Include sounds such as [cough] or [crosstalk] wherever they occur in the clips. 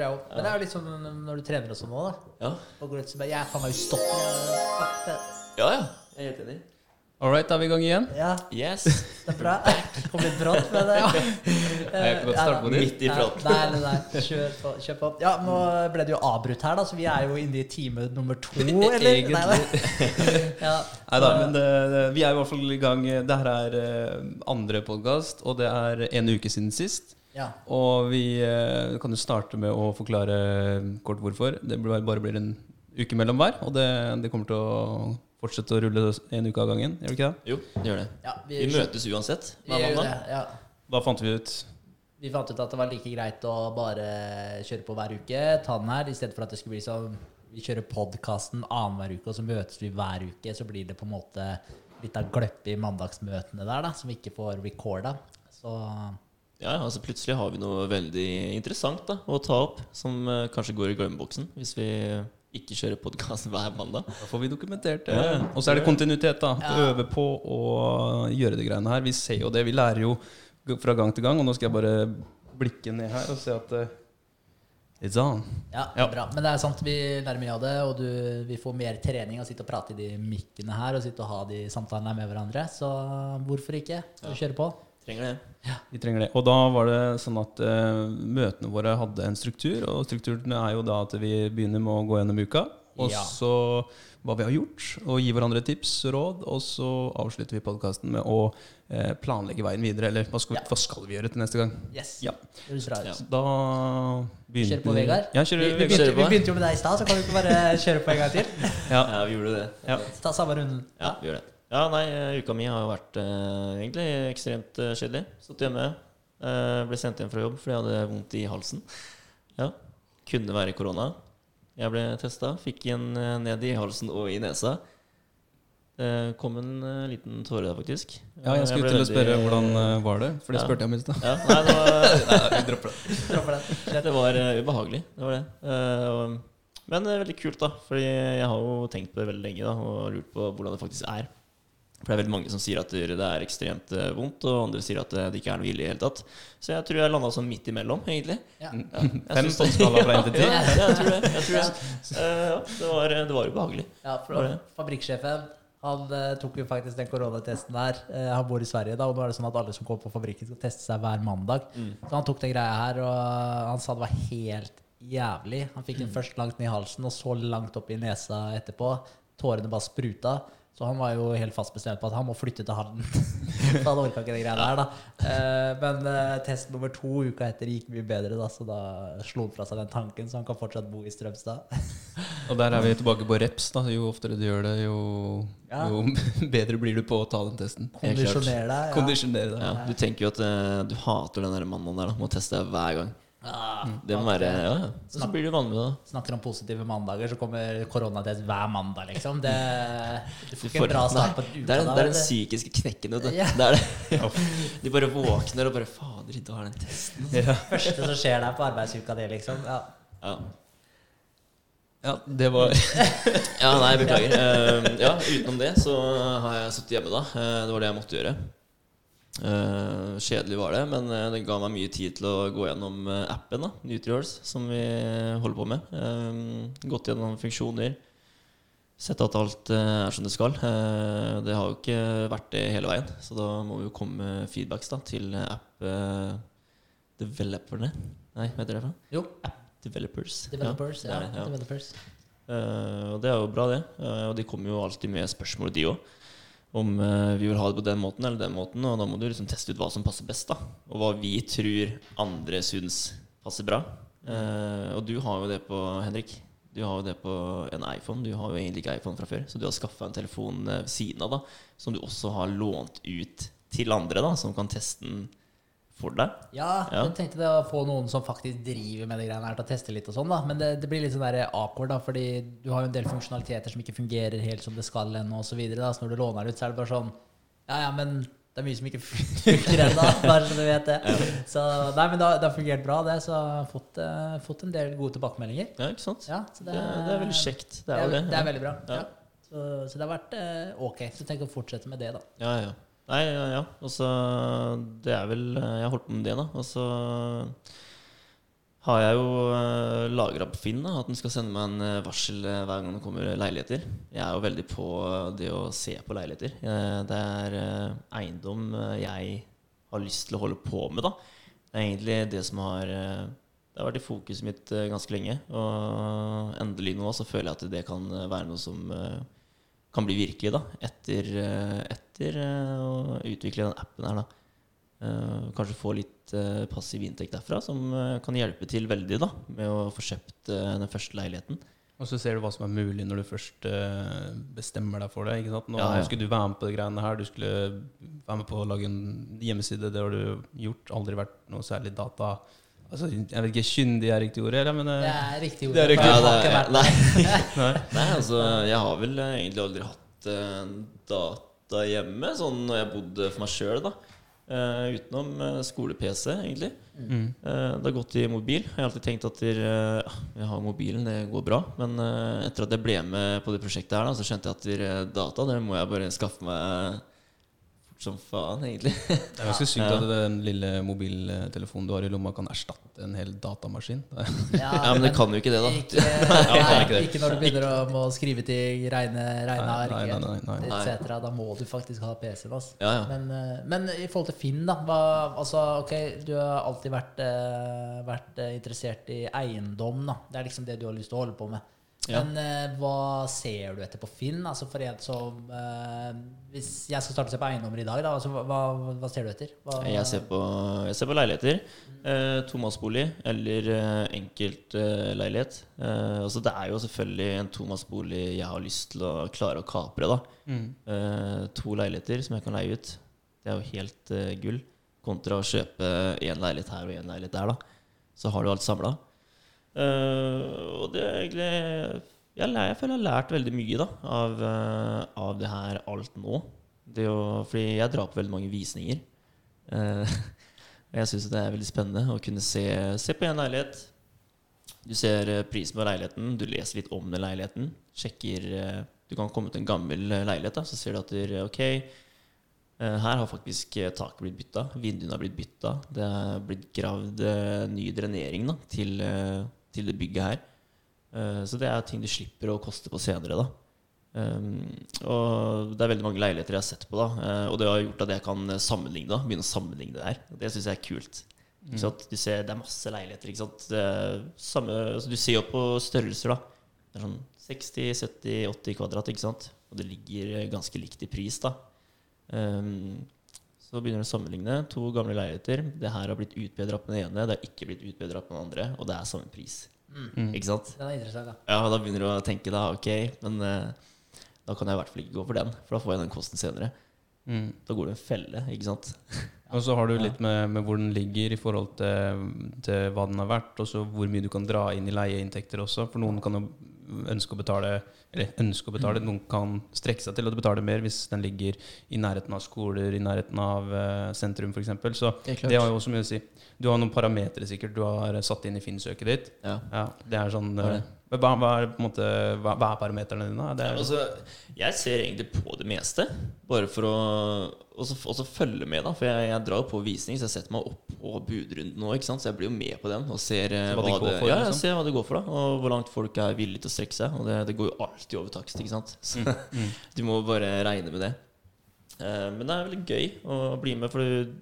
tror jeg òg. Men det er jo litt sånn når du trener og sånn òg, da. Ja, Og går ut, så bare, jeg faen meg stopp. Ja. ja. Jeg er helt enig. All right, da er vi i gang igjen. Ja, Yes. det er bra. Kom litt brått, men ja. Jeg kan godt starte på nytt. Midt i praten. Nei, nei, nei. Kjør på. Kjør på. Ja, nå ble det jo avbrutt her, da, så vi er jo inne i time nummer to, [laughs] eller? Egentlig. Nei, nei. [laughs] Ja. Nei da, men det, det, vi er i hvert fall i gang. Det her er eh, andre podkast, og det er en uke siden sist. Ja. Og vi eh, kan jo starte med å forklare kort hvorfor. Det blir- bare blir en uke mellom hver, og det, det kommer til å fortsette å rulle en uke av gangen. Gjør det ikke det? Jo, det gjør det. Ja, Vi møtes uansett vi hver gjør mandag. det, ja. Da fant vi ut Vi fant ut at det var like greit å bare kjøre på hver uke, ta den her, i stedet for at det skulle bli sånn Vi kjører podkasten annenhver uke, og så møtes vi hver uke. Så blir det på en måte litt av gløpp i mandagsmøtene der, da, som vi ikke får recorda. Så Ja, altså Plutselig har vi noe veldig interessant da, å ta opp, som eh, kanskje går i glemmeboksen hvis vi ikke kjører podkast [laughs] hver mandag. Da får vi dokumentert det. Ja. Og så er det kontinuitet. da Ja. Øve på å gjøre de greiene her. Vi ser jo det. Vi lærer jo fra gang til gang. Og nå skal jeg bare blikke ned her og se at eh, It's on. ja, Ja. bra. Men det er sant, vi lærer mye av det, og du, vi får mer trening av å sitte og prate i de mikkene her, og sitte og ha de samtalene med hverandre. Så hvorfor ikke? Så kjøre på. Trenger det. Vi trenger det. Og da var det sånn at uh, møtene våre hadde en struktur. Og strukturen er jo da at vi begynner med å gå gjennom uka. Og Ja. så hva vi har gjort, og gi hverandre tips og råd. Og så avslutter vi podkasten med å eh, planlegge veien videre. Eller hva skal, Ja. hva skal vi gjøre til neste gang? Yes. Ja. Ja. Da begynte Kjør på, Vegard. Ja, Vi, kjører vi, vi, begynte, på. vi begynte jo med deg i stad, så kan du ikke bare kjøre på en gang til? Ja. Ja, vi gjorde det. Ja. Ta samme runden. Ja, vi gjør det. Ja, nei, eh, uka mi har jo vært eh, egentlig ekstremt eh, kjedelig. Satt hjemme. eh, ble sendt hjem fra jobb fordi jeg hadde vondt i halsen. Ja, Kunne være korona. Jeg ble testa. Fikk en eh, ned i halsen og i nesa. Det kom en eh, liten tåre der, faktisk. Ja, jeg skulle ble til å veldig- spørre hvordan eh, var det, for det Ja. spurte jeg om i stad. Ja, nei, det var, [laughs] Nei, vi dropper det. [laughs] Det var eh, ubehagelig. Det var det. Eh, og, men veldig kult, da. Fordi jeg har jo tenkt på det veldig lenge da, og lurt på hvordan det faktisk er. For det er veldig mange som sier at det er ekstremt eh, vondt, og andre sier at eh, det ikke er noe ille i det hele tatt. Så jeg tror jeg landa sånn midt imellom, egentlig. Ja. Ja, Fem synes det- fra 1 til 10. [laughs] Ja, jeg tror det. Jeg tror det. Eh, ja, det, var, det var ubehagelig. Ja, for fabrikksjefen han eh, tok jo faktisk den koronatesten der. Eh, han bor i Sverige, da, og nå er det sånn at alle som kommer på fabrikken, skal teste seg hver mandag. Mm. Så han tok den greia her, og han sa det var helt jævlig. Han fikk Mm. den først langt ned i halsen, og så langt opp i nesa etterpå. Tårene bare spruta. Så han var jo helt fast bestemt på at han må flytte til Halden. [laughs] For han orka ikke de greiene der, da. Eh, Men eh, test nummer to uka etter gikk mye bedre, da, så da slo han fra seg den tanken, så han kan fortsatt bo i Strømstad. [laughs] Og der er vi tilbake på reps. da Jo oftere du gjør det, jo, Ja. jo [laughs] bedre blir du på å ta den testen. Kondisjonere deg. Ja. Kondisjonere deg. Ja, du tenker jo at eh, du hater den der mannen der, da. Må teste deg hver gang. Ah, Det må være Ja, ja. Så blir du vanlig med det. Snakker om positive mandager, så kommer koronatest hver mandag, liksom. Det, du får Du ikke en bra start på uka Det er, da, det er den psykiske knekken, vet du. Ja. Det er det. [laughs] De bare våkner og bare Fader, i dag er den testen. test. Ja. første som skjer der på arbeidsuka di, liksom. Ja. Ja. ja, det var [laughs] Ja, nei, beklager. Eh, ja, utenom det så har jeg sittet hjemme, da. Eh, det var det jeg måtte gjøre. Eh, kjedelig var det, men uh, det ga meg mye tid til å gå gjennom uh, appen, da, Nutriors, som vi holder på med. Gått gjennom funksjoner. Sett at alt er som det skal. Det har jo ikke vært det hele veien, så da må vi jo komme med feedbacks da, til app eh, developerne. Nei, hva heter det? for Jo. Jo, Developers. developers. Ja, Ja, ja. developers. Og det er jo bra, det. Og de kommer jo alltid med spørsmål, de òg. Om eh, vi vil ha det på den måten eller den måten. Og da må du liksom teste ut hva som passer best. da Og hva vi tror andre syns passer bra. Eh, og du har jo det på Henrik. Du har jo det på en iPhone. Du har jo egentlig ikke iPhone fra før. Så du har skaffa en telefon eh, ved siden av da som du også har lånt ut til andre, da som kan teste den for deg. Ja, Ja. jeg tenkte det å få noen som faktisk driver med de greiene her til å teste litt og sånn, da. Men det, det blir litt sånn der awkward, da, fordi du har jo en del funksjonaliteter som ikke fungerer helt som det skal ennå, og så videre, da. Så når du låner det ut, så er det bare sånn Ja, ja, men det er mye som ikke [laughs] funker ennå, bare så du vet det. Så nei, men det har, det har fungert bra, det. Så jeg har fått, uh, fått en del gode tilbakemeldinger. Ja, ikke sant? Ja, så det, det er veldig kjekt. Det er det. Det ja. er veldig bra. Ja. Ja. Så, så det har vært uh, ok. Så tenk å fortsette med det, da. Ja, ja. Nei, ja, ja. Altså, Det er vel Jeg har holdt på med det, da. Og så har jeg jo uh, lagra på Finn da, at den skal sende meg en eh, varsel eh, hver gang det kommer leiligheter. Jeg er jo veldig på det å se på leiligheter. Eh, Det er eh, eiendom eh, jeg har lyst til å holde på med, da. Det er egentlig det som har eh, Det har vært i fokuset mitt eh, ganske lenge. Og endelig nå så føler jeg at det kan eh, være noe som eh, kan bli virkelig, da. Etter, eh, etter eh, å utvikle den appen her, da. Eh, kanskje få litt eh, passiv inntekt derfra, som eh, kan hjelpe til veldig da, med å få kjøpt den første leiligheten. Og så ser du hva som er mulig når du først bestemmer deg for det. Ikke sant? Nå Ja, ja. skulle du være med på de greiene her. Du skulle være med på å lage en hjemmeside. Det har du gjort. Aldri vært noe særlig data Altså, Jeg vet ikke, kyndig er riktig ord, eller? Men Det er riktig ord. Det er riktig. Jeg Ja, det er, [laughs] nei. nei. altså, jeg har vel egentlig aldri hatt uh, data hjemme, sånn når jeg bodde for meg sjøl, da. Uh, utenom uh, skole-PC, egentlig. Mm. Uh, det har gått i mobil. Jeg har alltid tenkt at der, eh, jeg har mobilen, det går bra. Men eh, etter at jeg ble med på det prosjektet her, da, så skjønte jeg at der, eh, data det må jeg bare skaffe meg som faen, egentlig. Det er ganske sykt at den lille mobiltelefonen du har i lomma, kan erstatte en hel datamaskin. Ja, men det kan jo ikke det, da. Ikke, nei, ikke ikke når du begynner å må skrive ting, regne, regne ark, nei, nei, nei, nei. etc. Da må du faktisk ha PC-en. Altså. Ja, ja. Men, eh, men i forhold til Finn, da. Hva, altså, ok, du har alltid vært, eh, vært eh, interessert i eiendom. Da. Det er liksom det du har lyst til å holde på med. Ja. Men eh, hva ser du etter på Finn? Altså for en som eh, Hvis jeg skal starte å se på eiendommer i dag, da, altså, hva, hva ser du etter? Hva, Jeg ser på, jeg ser på leiligheter. Eh, Tomannsbolig eller eh, enkeltleilighet. Eh, altså det er jo selvfølgelig en tomannsbolig jeg har lyst til å klare å kapre. da. Mm. Eh, to leiligheter som jeg kan leie ut. Det er jo helt eh, gull. Kontra å kjøpe én leilighet her og én leilighet der. da. Så har du alt samla. Og det er egentlig jeg, jeg føler jeg har lært veldig mye da, av, uh, av det her alt nå. Det å, fordi jeg drar på veldig mange visninger. [laughs] Uh, jeg syns det er veldig spennende å kunne se, se på en leilighet. Du ser prisen på leiligheten, du leser litt om den leiligheten. Sjekker Du kan komme til en gammel leilighet, da, så ser du at er, ok, her har faktisk taket blitt bytta, vinduene har blitt bytta. Det er blitt gravd ny drenering da, til, til det bygget her. Eh, så det er ting du slipper å koste på senere. da. Um, og det er veldig mange leiligheter jeg har sett på, da eh, og det har gjort at jeg kan eh, sammenligne da, begynne å sammenligne det her. Det syns jeg er kult. Du ser, det er masse leiligheter. Ikke sant? Samme, altså, du ser jo på størrelser. da Det er sånn 60-70-80 kvadrat, ikke sant? og det ligger ganske likt i pris. da um, Så begynner du å sammenligne to gamle leiligheter. Det her har blitt utbedra på den ene, det har ikke blitt utbedra på den andre, og det er samme pris. Mm. Ikke sant? Den er interessant, da. Ja, da begynner du å tenke da, ok, men uh, da kan jeg i hvert fall ikke gå for den, for da får jeg den kosten senere. Mm. Da går det en felle, ikke sant? [laughs] Og så har du litt med, med hvor den ligger i forhold til, til hva den har vært, og så hvor mye du kan dra inn i leieinntekter også. For noen kan jo ønske å betale Eller ønske å betale, noen kan strekke seg til å betale mer hvis den ligger i nærheten av skoler, i nærheten av eh, sentrum f.eks. Så det, det har jo også mye å si. Du har noen parametere sikkert du har satt inn i Finn-søket ditt. Ja. Ja, det er sånn Ja. Hva, hva, er, på en måte, hva, hva er parameterne dine? Det Ja, er, altså, jeg ser egentlig på det meste, bare for å også, også følge med. da For jeg, jeg drar jo på visning, så jeg setter meg opp på budrunden nå. Så jeg blir jo med på den og ser eh, Hva de det, for, ja, liksom? ser hva det går for, da og hvor langt folk er villige til å strekke seg. Og det, det går jo alltid over takst, ikke sant. Så Mm, [laughs] du må bare regne med det. Eh, men det er veldig gøy å bli med, for du,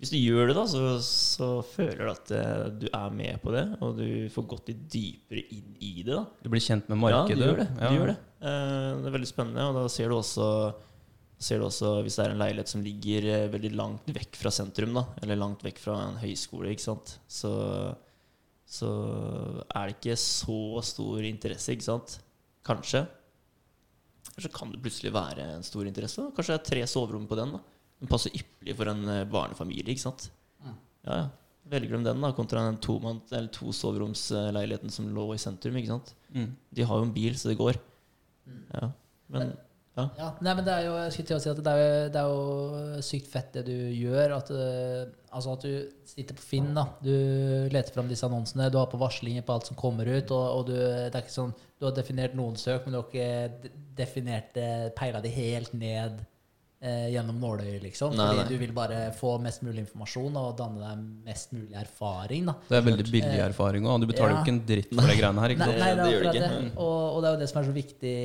hvis du gjør det, da, så, så føler du at eh, du er med på det, og du får gått litt dypere inn i det. da du blir kjent med markedet. ja, du gjør det. Du Ja. gjør det. Eh, det er veldig spennende, og da ser du også ser du også hvis det er en leilighet som ligger eh, veldig langt vekk fra sentrum, da, eller langt vekk fra en høyskole, ikke sant, så, så er det ikke så stor interesse, ikke sant? Kanskje. Kanskje kan det plutselig være en stor interesse. da. Kanskje det er tre soverom på den. da. Den passer ypperlig for en eh, barnefamilie, ikke sant. Mm. Ja, ja. Velger de den da, kontra den tomann- eller tosoveromsleiligheten som lå i sentrum. ikke sant? Mm. De har jo en bil, så det går. Ja. Men Ja, nei, men det er jo, jeg skulle til å si at det er, jo, det er jo sykt fett det du gjør. At, eh, altså at du sitter på Finn, da. Du leter fram disse annonsene. Du har på varslinger på alt som kommer ut. Og, og du, det er ikke sånn, du har definert noen søk, men du har ikke de- definert det, peila det helt ned eh, gjennom nåløyet, liksom. Nei, fordi nei. du vil bare få mest mulig informasjon og danne deg mest mulig erfaring. da. Det er veldig billig erfaring òg. Du betaler jo Ja. ikke en dritt for de greiene her. ikke Nei, sant? nei, det Det er gjør det ikke. det. Og, og det er jo det som er så viktig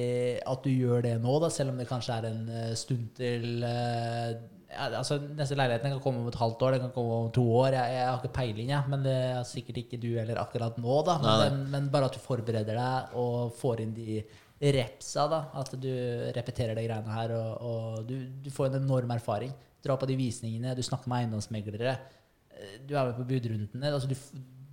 at du gjør det nå, da, selv om det kanskje er en eh, stund til eh, altså Neste leiligheten kan komme om et halvt år, den kan komme om to år. Jeg, jeg har ikke peiling, jeg, men det er sikkert ikke du heller akkurat nå. da. Men, Nei, nei. men bare at du forbereder deg og får inn de repsa, da. At du repeterer de greiene her, og, og du, du får en enorm erfaring. Dra på de visningene, du snakker med eiendomsmeglere. eh, Du er med på budrundene. Altså du,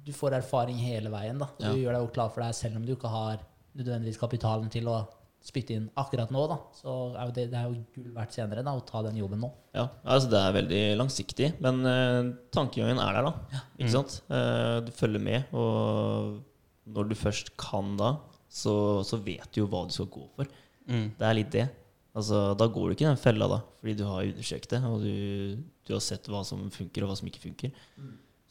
du får erfaring hele veien. da. Du Ja. gjør deg jo klar for deg selv om du ikke har nødvendigvis kapitalen til å spytte inn akkurat nå. da. Så er det, det er jo gull verdt senere da, å ta den jobben nå. Ja, altså det er veldig langsiktig, men uh, tankegangen er der, da. Ikke sant? Uh, du følger med, og når du først kan da, så, så vet du jo hva du skal gå for. Mm. Det er litt det. Altså, da går du ikke i den fella, da, fordi du har undersøkt det, og du, du har sett hva som funker, og hva som ikke funker.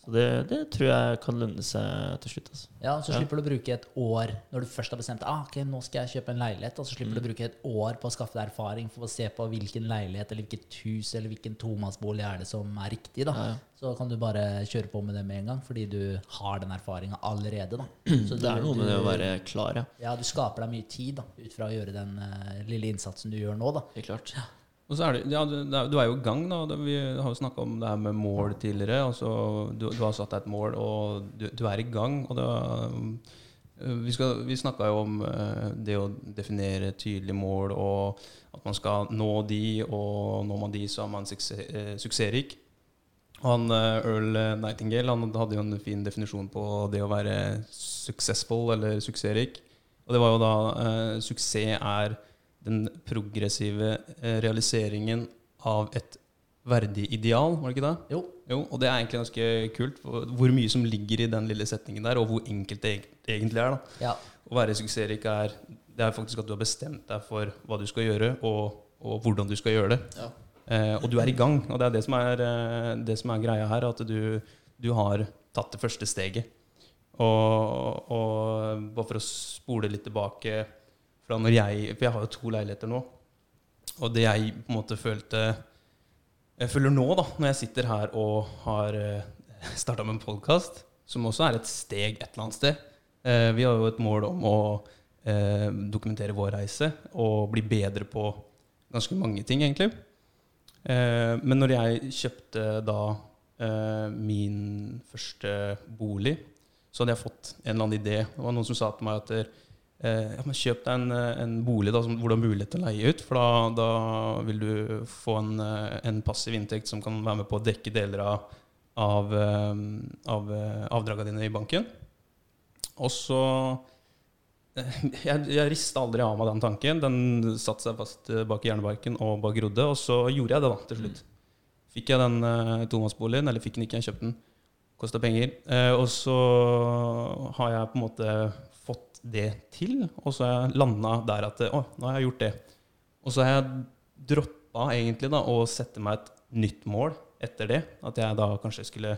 Så det, det tror jeg kan lønne seg til slutt. Altså. Ja, Så Ja. slipper du å bruke et år når du først har bestemt ah, ok, nå skal jeg kjøpe en leilighet, og så slipper Mm. du å bruke et år på å skaffe deg erfaring for å se på hvilken leilighet eller hvilket hus eller hvilken tomannsbolig er det som er riktig. da. Ja, ja. Så kan du bare kjøre på med det med en gang, fordi du har den erfaringa allerede. da. [clears throat] Så Det er noe med det å være klar, ja. Ja, du skaper deg mye tid da, ut fra å gjøre den uh, lille innsatsen du gjør nå. da. Det er klart. Og så er det, ja, du, er- jo i gang. da. Vi har jo snakka om det her med mål tidligere. altså Du, du har satt deg et mål, og du, du er i gang. og det øh, Vi, skal- vi snakka jo om øh, det å definere tydelige mål, og at man skal nå de, og når man de, så er man eh, suksessrik. Han, øh, Earl Nightingale han hadde jo en fin definisjon på det å være successful, eller suksessrik. Og det var jo da eh, Suksess er den progressive eh, realiseringen av et verdig ideal, var det ikke det? Jo, Jo, og det er egentlig ganske kult. Hvor mye som ligger i den lille setningen der, og hvor enkelt det egentlig er. da. ja. Å være suksessrik er det er faktisk at du har bestemt deg for hva du skal gjøre, og, og hvordan du skal gjøre det. Ja. Eh, og du er i gang. Og det er det som er, eh, det som er greia her, at du, du har tatt det første steget. Og, og bare for å spole litt tilbake fra når jeg For jeg har jo to leiligheter nå. Og det jeg på en måte følte Jeg føler nå, da, når jeg sitter her og har starta med en podkast, som også er et steg et eller annet sted eh, Vi har jo et mål om å eh, dokumentere vår reise og bli bedre på ganske mange ting, egentlig. Eh, men når jeg kjøpte da eh, min første bolig, så hadde jeg fått en eller annen idé. Det var noen som sa til meg at eh, ja, men kjøp deg en, eh, en bolig da, som, hvor du har mulighet til å leie ut, for da, da vil du få en, eh, en passiv inntekt som kan være med på å dekke deler av, av, eh, av eh, avdragene dine i banken. Og så eh, [laughs] Jeg, jeg rista aldri av meg den tanken. Den satte seg fast eh, bak i hjernebarken og bak grodde, og så gjorde jeg det da, til slutt. Fikk jeg den eh, tomannsboligen, eller fikk den ikke, jeg kjøpte den. Kosta penger. Eh, og så har jeg på en måte det til, og så har jeg landa der at Å, nå har jeg gjort det. Og så har jeg droppa egentlig da å sette meg et nytt mål etter det. At jeg da kanskje skulle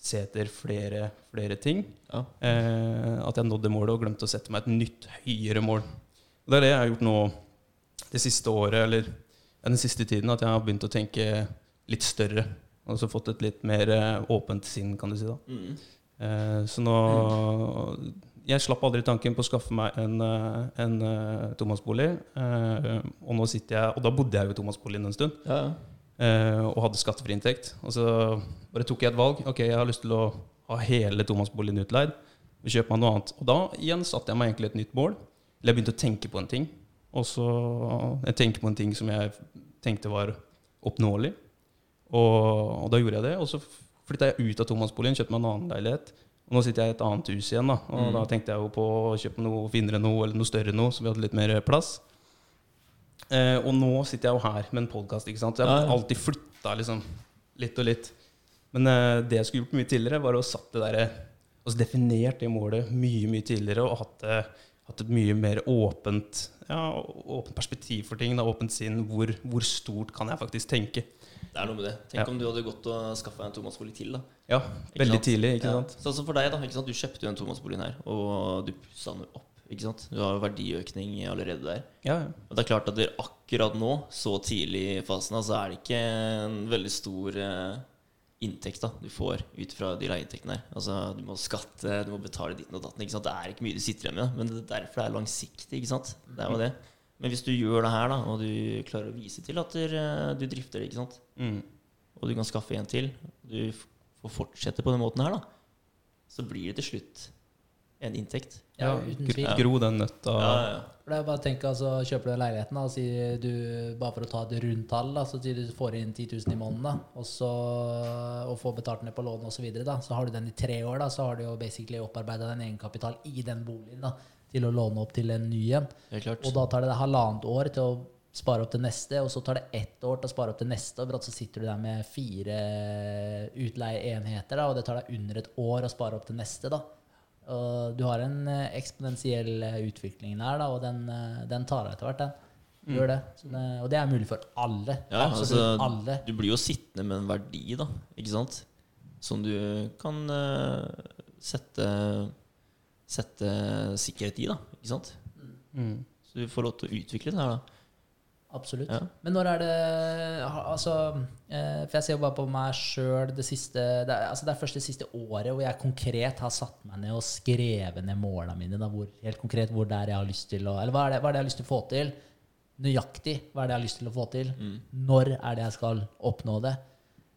se etter flere, flere ting. Ja. Eh, at jeg nådde målet og glemte å sette meg et nytt, høyere mål. Og det er det jeg har gjort nå det siste året, eller ja, den siste tiden, at jeg har begynt å tenke litt større. Og så fått et litt mer eh, åpent sinn, kan du si. da. Mm. Eh, så nå Jeg slapp aldri tanken på å skaffe meg en, eh, en eh, tomannsbolig. Eh, og nå sitter jeg Og da bodde jeg jo i tomannsboligen en stund. Ja, og hadde skattefri inntekt. Og så bare tok jeg et valg. Ok, jeg har lyst til å ha hele tomannsboligen utleid. Kjøpe meg noe annet. Og da igjen satte jeg meg egentlig et nytt mål. Eller jeg begynte å tenke på en ting. Og så Jeg tenker på en ting som jeg tenkte var oppnåelig. Og, og da gjorde jeg det. Og så flytta jeg ut av tomannsboligen, kjøpte meg en annen leilighet. Og nå sitter jeg i et annet hus igjen. da Og Mm. da tenkte jeg jo på å kjøpe noe finere noe, eller noe større noe, så vi hadde litt mer plass. Eh, og nå sitter jeg jo her med en podkast. Jeg har Ja, ja. alltid flytta liksom, litt og litt. Men eh, det jeg skulle gjort mye tidligere, var å satt det der, altså definert det målet mye mye tidligere og hatt, det, hatt et mye mer åpent, ja, åpent perspektiv for ting. Da, åpent sinn. Hvor, hvor stort kan jeg faktisk tenke? Det er noe med det. Tenk Ja. om du hadde gått og skaffa en tomannsbolig til. da Ja, Ikke veldig sant? tidlig. ikke Ja. sant? Sånn som for deg, da. Ikke sant? Du kjøpte jo en tomannsbolig her, og du pussa den opp Ikke sant? Du har jo verdiøkning allerede der. Ja, ja. Og det er klart at det akkurat nå, så tidlig i fasen, så er det ikke en veldig stor eh, inntekt da du får ut fra de leieinntektene her. Altså, du må skatte, du må betale ditten og datten. Ikke sant? Det er ikke mye du sitter igjen med, men det er derfor det er langsiktig. Ikke sant? Det er jo det. Men hvis du gjør det her, da, og du klarer å vise til at du, drifter det, ikke sant? Mm. og du kan skaffe en til, du får fortsette på den måten her, da, så blir det til slutt en inntekt. Ja, uten tvil. Gro den nøtta. Ja, ja, ja. Det er bare å tenke, altså, Kjøper du leiligheten, da, og sier du, bare for å ta et rundt tall, da, så sier du får inn 10 000 i måneden, da, og, så, og får betalt ned på lån osv., så, videre, da, så har du den i tre år, da, så har du jo basically opparbeida den egenkapital i den boligen da, til å låne opp til en ny en. Og da tar det halvannet år til å spare opp til neste, og så tar det ett år til å spare opp til neste, og så sitter du der med fire utleieenheter, og det tar deg under et år å spare opp til neste. da. Og du har en eh, eksponentiell eh, utvikling der, da, og den, eh, den tar deg etter hvert. den. Gjør det. Det. Og det er mulig for alle. Ja, altså, alle. Du blir jo sittende med en verdi, da, ikke sant? Som du kan uh, sette, sette sikkerhet i, da. Ikke sant? Mm. Så du får lov til å utvikle det her, da. Absolutt. Ja. Men når er det Altså, eh, for jeg ser jo bare på meg sjøl det siste det er, altså det er først det siste året hvor jeg konkret har satt meg ned og skrevet ned måla mine. Da, hvor, helt konkret hvor det er jeg har lyst til å Eller hva er, det, hva er det jeg har lyst til å få til? Nøyaktig hva er det jeg har lyst til å få til? Når er det jeg skal oppnå det?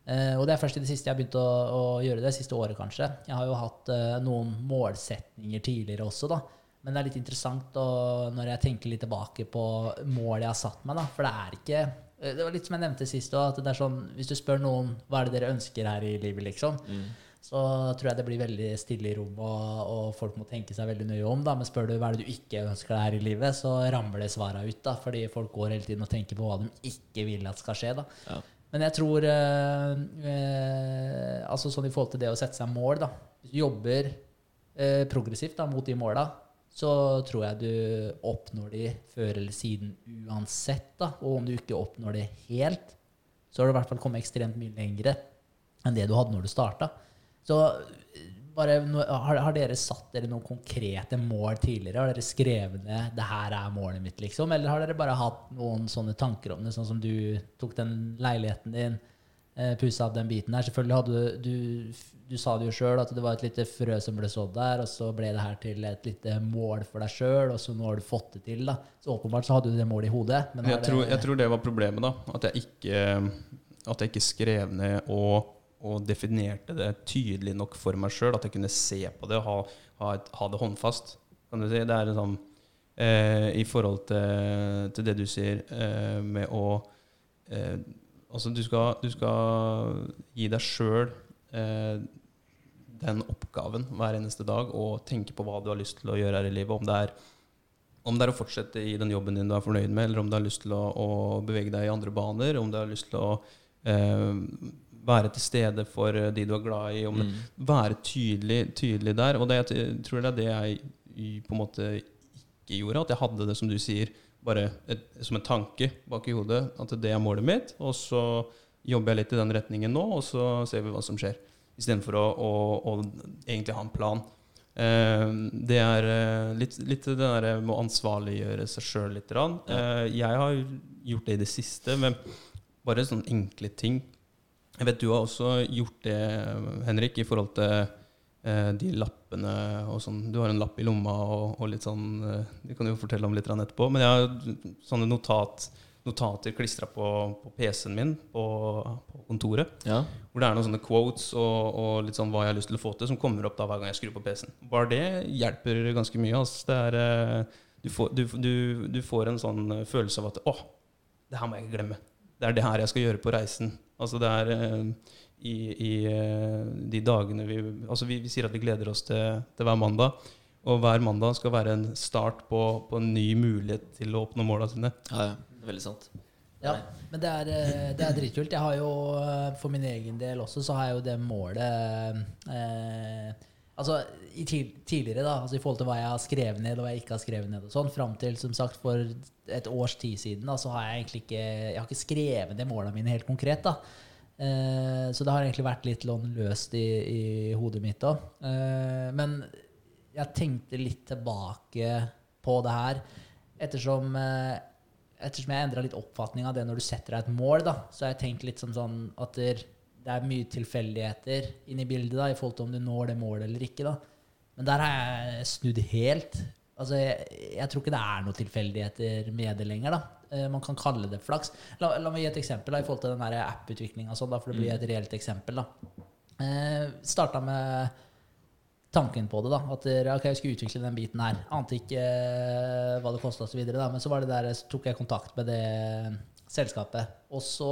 Eh, og det er først i det siste jeg har begynt å, å gjøre det. Siste året, kanskje. Jeg har jo hatt uh, noen målsetninger tidligere også, da. Men det er litt interessant og når jeg tenker litt tilbake på målet jeg har satt meg. da, For det er ikke eh, Det var litt som jeg nevnte sist òg, at det er sånn Hvis du spør noen hva er det dere ønsker her i livet, liksom, så tror jeg det blir veldig stille i rommet, og, og folk må tenke seg veldig nøye om. da, Men spør du hva er det du ikke ønsker deg her i livet, så ramler det svara ut. da, Fordi folk går hele tiden og tenker på hva de ikke vil at skal skje. da. Ja. Men jeg tror eh, eh, altså sånn i forhold til det å sette seg mål da. Hvis du jobber eh, progressivt da, mot de måla, så tror jeg du oppnår de før eller siden uansett. da. Og om du ikke oppnår det helt, så har du i hvert fall kommet ekstremt mye lengre enn det du hadde når du starta. Så bare, har, har dere satt dere noen konkrete mål tidligere? Har dere skrevet ned 'det her er målet mitt', liksom? Eller har dere bare hatt noen sånne tanker om det, sånn som du tok den leiligheten din, eh, pussa opp den biten her? Selvfølgelig hadde du Du, du sa det jo sjøl, at det var et lite frø som ble sådd der, og så ble det her til et lite mål for deg sjøl, og så nå har du fått det til, da. Så åpenbart så hadde du det målet i hodet. Men Jeg har tror, det, jeg tror det var problemet, da. At jeg ikke, at jeg ikke skrev ned og, og definerte det tydelig nok for meg sjøl. At jeg kunne se på det og ha, ha, et, ha det håndfast. Kan du si. Det er en sånn eh, I forhold til, til det du sier eh, med å eh, Altså, du skal, du skal gi deg sjøl eh, den oppgaven hver eneste dag og tenke på hva du har lyst til å gjøre her i livet. Om det er om det er å fortsette i den jobben din du er fornøyd med, eller om du har lyst til å, å bevege deg i andre baner, om du har lyst til å eh, være til stede for eh, de du er glad i, om det, være tydelig, tydelig der. Og det, jeg tror det er det jeg på en måte ikke gjorde, at jeg hadde det som du sier, bare et, som en tanke bak i hodet, at det er målet mitt, og så jobber jeg litt i den retningen nå, og så ser vi hva som skjer. Istedenfor å, å, å egentlig ha en plan. Eh, det er eh, litt, litt det der med å ansvarliggjøre seg sjøl litt. Eh, jeg har gjort det i det siste, men bare sånne enkle ting. Jeg vet du har også gjort det, Henrik, i forhold til eh, de lappene og sånn. Du har en lapp i lomma og, og litt sånn eh, Det kan du jo fortelle om litt etterpå. Men jeg har sånne notat, notater klistra på, på PC-en min på, på kontoret. Ja. Hvor det er noen sånne quotes og, og litt sånn hva jeg har lyst til å få til, som kommer opp da hver gang jeg skrur på PC-en. Bare det hjelper ganske mye. Altså. Det er, eh, du, får, du, du, du får en sånn følelse av at å, det her må jeg ikke glemme. Det er det her jeg skal gjøre på reisen. Altså det er eh, i, i eh, de dagene vi Altså vi, vi sier at vi gleder oss til, til hver mandag. Og hver mandag skal være en start på, på en ny mulighet til å oppnå måla sine. ja, ja. Veldig sant. Ja, men det er, eh, det er dritkult. Jeg har jo, for min egen del også, så har jeg jo det målet eh, Altså i tid, tidligere, da, altså i forhold til hva jeg har skrevet ned og hva jeg ikke har skrevet ned, og sånn, fram til som sagt for et års tid siden, da, så har jeg egentlig ikke Jeg har ikke skrevet ned målene mine helt konkret. da. Eh, så det har egentlig vært litt lån løst i, i hodet mitt òg. Eh, men jeg tenkte litt tilbake på det her. Ettersom, eh, ettersom jeg endra litt oppfatning av det når du setter deg et mål, da, så har jeg tenkt litt som sånn at det, det er mye tilfeldigheter inni bildet da, i forhold til om du når det målet eller ikke. da. Men der har jeg snudd helt. Altså, jeg, jeg tror ikke det er noen tilfeldigheter med det lenger. da. Eh, Man kan kalle det flaks. La, la meg gi et eksempel da, i forhold til den app-utviklinga, sånn, da, for det blir et reelt eksempel. da. Eh, Starta med tanken på det. da, At dere, ok, jeg skulle utvikle den biten her. Ante ikke eh, hva det kosta osv. Men så var det der, så tok jeg kontakt med det selskapet. Og så,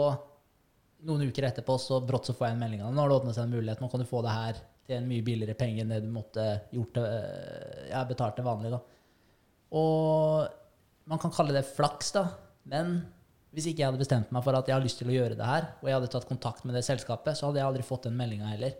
noen uker etterpå, så brått så får jeg en melding. av. Nå har det åpnet seg en mulighet. Nå kan du få det her til en mye billigere penge enn det du måtte gjort det, eh, ja, betalt det vanlig. da. Og man kan kalle det flaks, da. Men hvis ikke jeg hadde bestemt meg for at jeg har lyst til å gjøre det her, og jeg hadde tatt kontakt med det selskapet, så hadde jeg aldri fått den meldinga heller.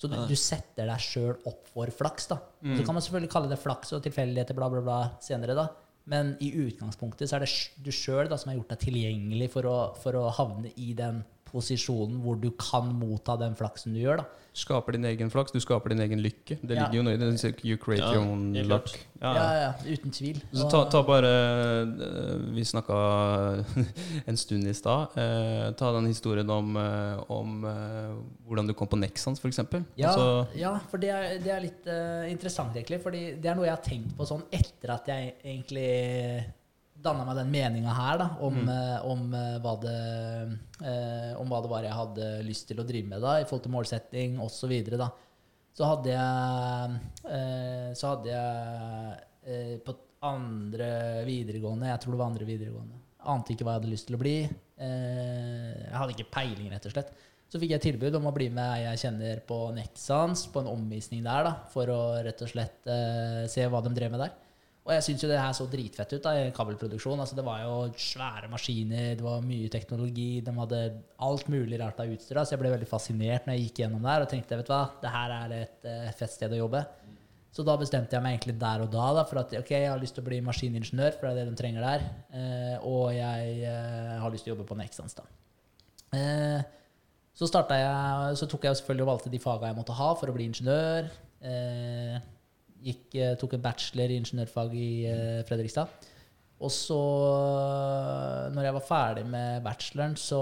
Så du, du setter deg sjøl opp for flaks, da. Så kan man selvfølgelig kalle det flaks og tilfeldigheter, bla, bla, bla, senere, da. Men i utgangspunktet så er det du sjøl som har gjort deg tilgjengelig for å, for å havne i den posisjonen hvor du kan motta den flaksen du gjør, da. Skaper din egen flaks, du skaper din egen lykke. Det Ja. ligger jo noe i det. den You create Ja, your own luck. Ja, Ja, ja. uten tvil. Så ta, ta bare eh, Vi snakka [laughs] en stund i stad. Eh, ta den historien om, eh, om hvordan du kom på Nexans, f.eks. Ja, Altså, ja, for det er, det er litt uh, interessant, egentlig. Fordi det er noe jeg har tenkt på sånn etter at jeg egentlig danna meg den meninga her da, om, eh, om, eh, hva det, eh, om hva det var jeg hadde lyst til å drive med da, i forhold til målsetting osv. Så, så hadde jeg, eh, så hadde jeg eh, på andre videregående Jeg tror det var andre videregående. Ante ikke hva jeg hadde lyst til å bli. Eh, jeg hadde ikke peiling, rett og slett. Så fikk jeg tilbud om å bli med ei jeg kjenner på Nexans, på en omvisning der, da, for å rett og slett se hva de drev med der. Og jeg syns jo det her så dritfett ut da, i kabelproduksjon. Altså, det var jo svære maskiner, det var mye teknologi, de hadde alt mulig rart av utstyr. Så jeg ble veldig fascinert når jeg gikk gjennom der og tenkte vet du hva, det her er et eh, fett sted å jobbe. Så da bestemte jeg meg egentlig der og da da, for at ok, jeg har lyst til å bli maskiningeniør, for det er det de trenger der. Eh, og jeg eh, har lyst til å jobbe på Nexans, da. Så, jeg, så tok jeg selvfølgelig og valgte de fagene jeg måtte ha for å bli ingeniør. Eh, gikk, eh, tok en bachelor i ingeniørfag i eh, Fredrikstad. Og så, når jeg var ferdig med bacheloren, så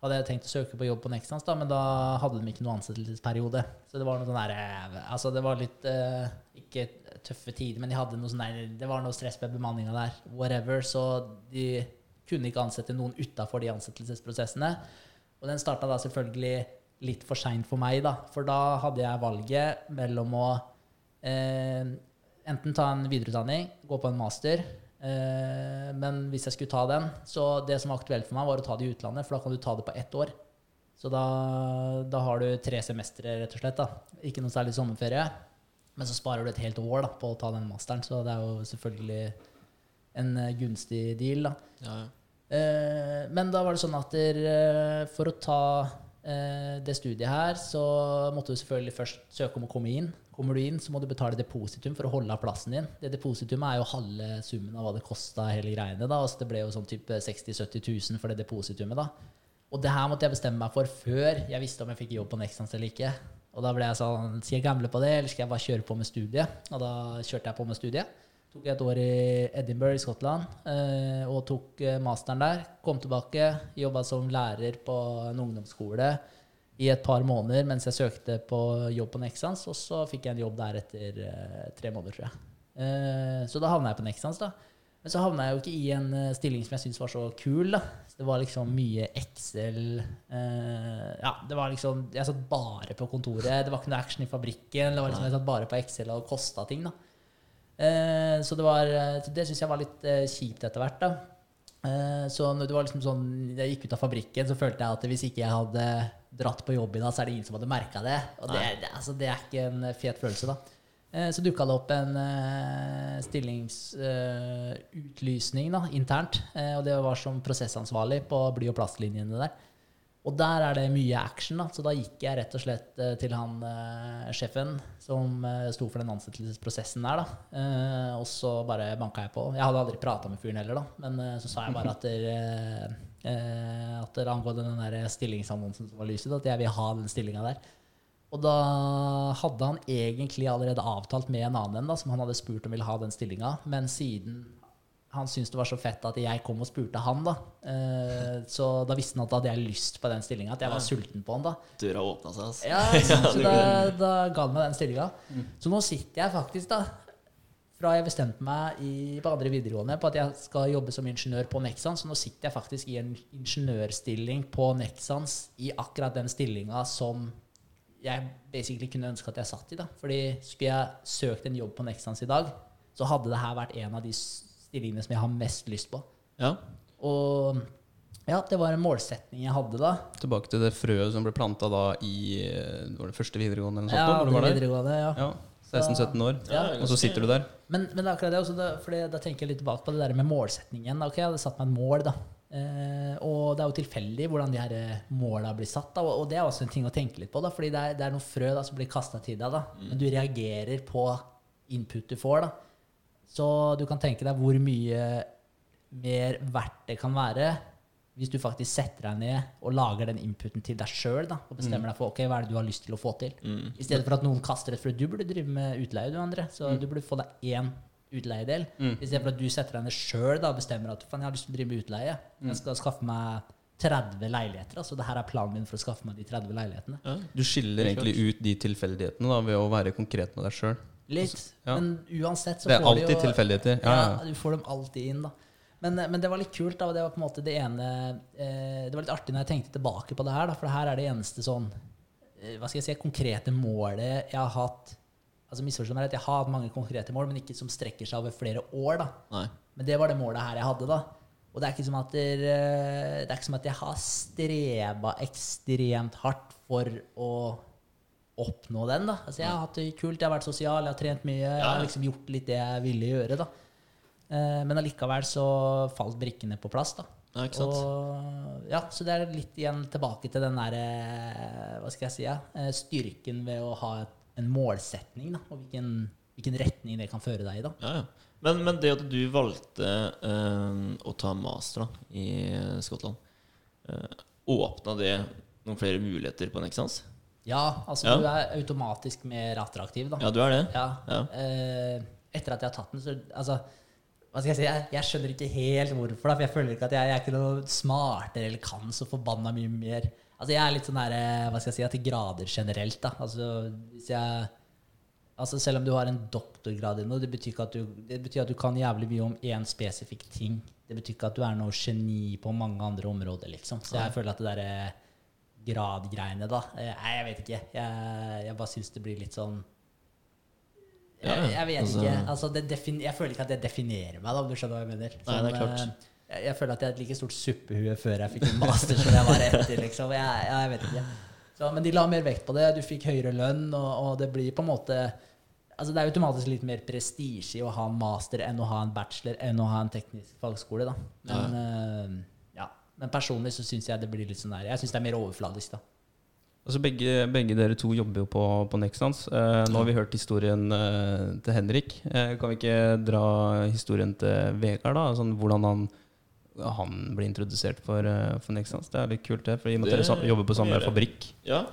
hadde jeg tenkt å søke på jobb på Nexans, da, men da hadde de ikke noen ansettelsesperiode. Så det var noe sånn der, eh, altså det var litt uh, Ikke tøffe tider, men de hadde noe sånn der, det var noe stress med bemanninga der. Whatever. Så de kunne ikke ansette noen utafor de ansettelsesprosessene. Og den starta da selvfølgelig litt for seint for meg, da. For da hadde jeg valget mellom å eh, enten ta en videreutdanning, gå på en master. Eh, men hvis jeg skulle ta den, så det som var aktuelt for meg, var å ta det i utlandet, for da kan du ta det på ett år. Så da, da har du tre semestre, rett og slett. da. Ikke noe særlig sommerferie. Men så sparer du et helt år da, på å ta den masteren, så det er jo selvfølgelig en eh, gunstig deal. da. Ja, ja. Eh, men da var det sånn at der, eh, for å ta eh, det studiet her, så måtte du selvfølgelig først søke om å komme inn. Kommer du inn, så må du betale depositum for å holde av plassen din. Det depositumet er jo halve summen av hva det kosta hele greiene. da, altså Det ble jo sånn type 60 000-70 000 for det depositumet. da. Og det her måtte jeg bestemme meg for før jeg visste om jeg fikk jobb på Nexans eller ikke. Og da ble jeg sånn Skal jeg gamble på det, eller skal jeg bare kjøre på med studiet? Og da kjørte jeg på med studiet. Tok et år i Edinburgh i Skottland eh, og tok eh, masteren der. Kom tilbake, jobba som lærer på en ungdomsskole i et par måneder mens jeg søkte på jobb på Nexans, og så fikk jeg en jobb der etter uh, tre måneder, tror jeg. Uh, så da havna jeg på Nexans, da. Men så havna jeg jo ikke i en uh, stilling som jeg syntes var så kul. da. Det var liksom mye Excel Ja, det var liksom Jeg satt bare på kontoret. Det var ikke noe action i fabrikken. Det var liksom Jeg satt bare på Excel og kosta ting, da. Så det var så Det syns jeg var litt kjipt etter hvert, da. Så når det var liksom sånn Jeg gikk ut av fabrikken, så følte jeg at hvis ikke jeg hadhadde dratt på jobb i dag, så er det ingen som hadde merka det. Og det, det, altså, det er ikke en fet følelse, da. Eh, Så dukka det opp en uh, stillingsutlysning da, internt. eh, og det var som prosessansvarlig på bly- og plastlinjene der. Og der er det mye action, da. Så da gikk jeg rett og slett eh, til han eh, sjefen som eh, sto for den ansettelsesprosessen der, da. Eh, og så bare banka jeg på. Jeg hadde aldri prata med fyren heller, da. Men eh, så sa jeg bare at der, eh, eh, at det angående den der stillingsannonsen som var lyst at jeg vil ha den stillinga der. Og da hadde han egentlig allerede avtalt med en annen en da, som han hadde spurt om ville ha den stillinga, men siden han syntes det var så fett at jeg kom og spurte han, da. Eh, så da visste han at da hadde jeg lyst på den stillinga, at jeg var sulten på han, da. Døra åpna seg, altså. Ja, så, så [laughs] da, da ga han meg den stillinga. Så nå sitter jeg faktisk, da, fra jeg bestemte meg i, på andre videregående på at jeg skal jobbe som ingeniør på Nexans, så nå sitter jeg faktisk i en ingeniørstilling på Nexans i akkurat den stillinga som jeg basically kunne ønske at jeg satt i. da. Fordi skulle jeg søkt en jobb på Nexans i dag, så hadde det her vært en av de stillingene som jeg har mest lyst på. Ja. Og ja, det var en målsetning jeg hadde da. Tilbake til det frøet som ble planta da i eh, var det første videregående eller noe Ja, sånt? når du det var der? videregående, ja. Ja, 16-17 år. Ja. Og så sitter du der. Men, men det er akkurat det også, da, for da tenker jeg litt tilbake på det der med målsetningen. Ok, Jeg hadde satt meg et mål, da. Eh, og det er jo tilfeldig hvordan de her eh, måla blir satt. Da, og, og det er også en ting å tenke litt på, da, fordi det er, det er noen frø da, som blir kasta til deg. da, Men du reagerer på input du får. da. Så du kan tenke deg hvor mye mer verdt det kan være hvis du faktisk setter deg ned og lager den inputen til deg sjøl og bestemmer deg for ok, hva er det du har lyst til å få til. I stedet for at noen kaster et frø. Du burde drive med utleie, du, André. Så du burde få deg én utleiedel. I stedet for at du setter deg ned sjøl og bestemmer at faen, jeg har lyst til å drive med utleie. Jeg skal skaffe meg 30 leiligheter. Altså det her er planen min for å skaffe meg de 30 leilighetene. Du skiller egentlig ut de tilfeldighetene da, ved å være konkret med deg sjøl. Litt. Ja. Men uansett så får du... Det er alltid tilfeldigheter. Ja, Ja, ja. du får dem alltid inn, da. Men, men det var litt kult. da, Det var på en måte det ene eh, Det var litt artig når jeg tenkte tilbake på det her, da, for det her er det eneste sånn eh, Hva skal jeg si konkrete målet jeg har hatt altså misforstå meg rett, Jeg har hatt mange konkrete mål, men ikke som strekker seg over flere år. da. Nei. Men det var det målet her jeg hadde, da. Og det er ikke som at, der, eh, det er ikke som at jeg har streba ekstremt hardt for å oppnå den. da. Altså, Jeg har hatt det kult, jeg har vært sosial, jeg har trent mye. Jeg har liksom gjort litt det jeg ville gjøre. da. Eh, Men allikevel så falt brikkene på plass. da. Ja, ikke sant? Og, ja, så det er litt igjen tilbake til den der, eh, hva skal jeg si, ja, eh, styrken ved å ha en målsetning, da, og hvilken, hvilken retning det kan føre deg i. da. Ja, ja. Men, men det at du valgte eh, å ta master da, i Skottland, eh, åpna det noen flere muligheter på Nexans? Ja, altså du er automatisk mer attraktiv, da. Ja, du er det? Ja. Ja. Eh, etter at jeg har tatt den, så altså, hva skal jeg si, jeg, jeg skjønner ikke helt hvorfor, da, for jeg føler ikke at jeg, jeg er ikke noe smartere eller kan så forbanna mye mer. Altså Jeg er litt sånn der, eh, hva skal jeg si, til grader generelt. da. Altså hvis jeg Altså Selv om du har en doktorgrad i noe, det betyr, at du, det betyr at du kan jævlig mye om én spesifikk ting. Det betyr ikke at du er noe geni på mange andre områder, liksom. Så jeg føler at det derre gradgreiene, da eh, Nei, jeg vet ikke. Jeg, jeg bare syns det blir litt sånn jeg, jeg vet altså- ikke. Altså, det jeg føler ikke at det definerer meg, da, om du skjønner hva jeg mener. Nei, det er klart. eh, jeg, jeg føler at jeg er et like stort suppehue før jeg fikk en master som jeg var etter. liksom. Jeg, jeg vet ikke. Så, men de la mer vekt på det. Du fikk høyere lønn, og, og det blir på en måte Altså Det er automatisk litt mer prestisje i å ha en master enn å ha en bachelor enn å ha en teknisk fagskole. da. Men, eh, ja. men personlig så syns jeg det blir litt sånn der Jeg syns det er mer overfladisk. da. Altså begge, begge dere to jobber jo på, på Nexans. Eh, nå har vi hørt historien eh, til Henrik. Eh, kan vi ikke dra historien til Vegard, da? Sånn, hvordan han, han ble introdusert for, eh, for Nexans. Det er litt kult, det. For i og med at dere jobber på samme fabrikk. Ja,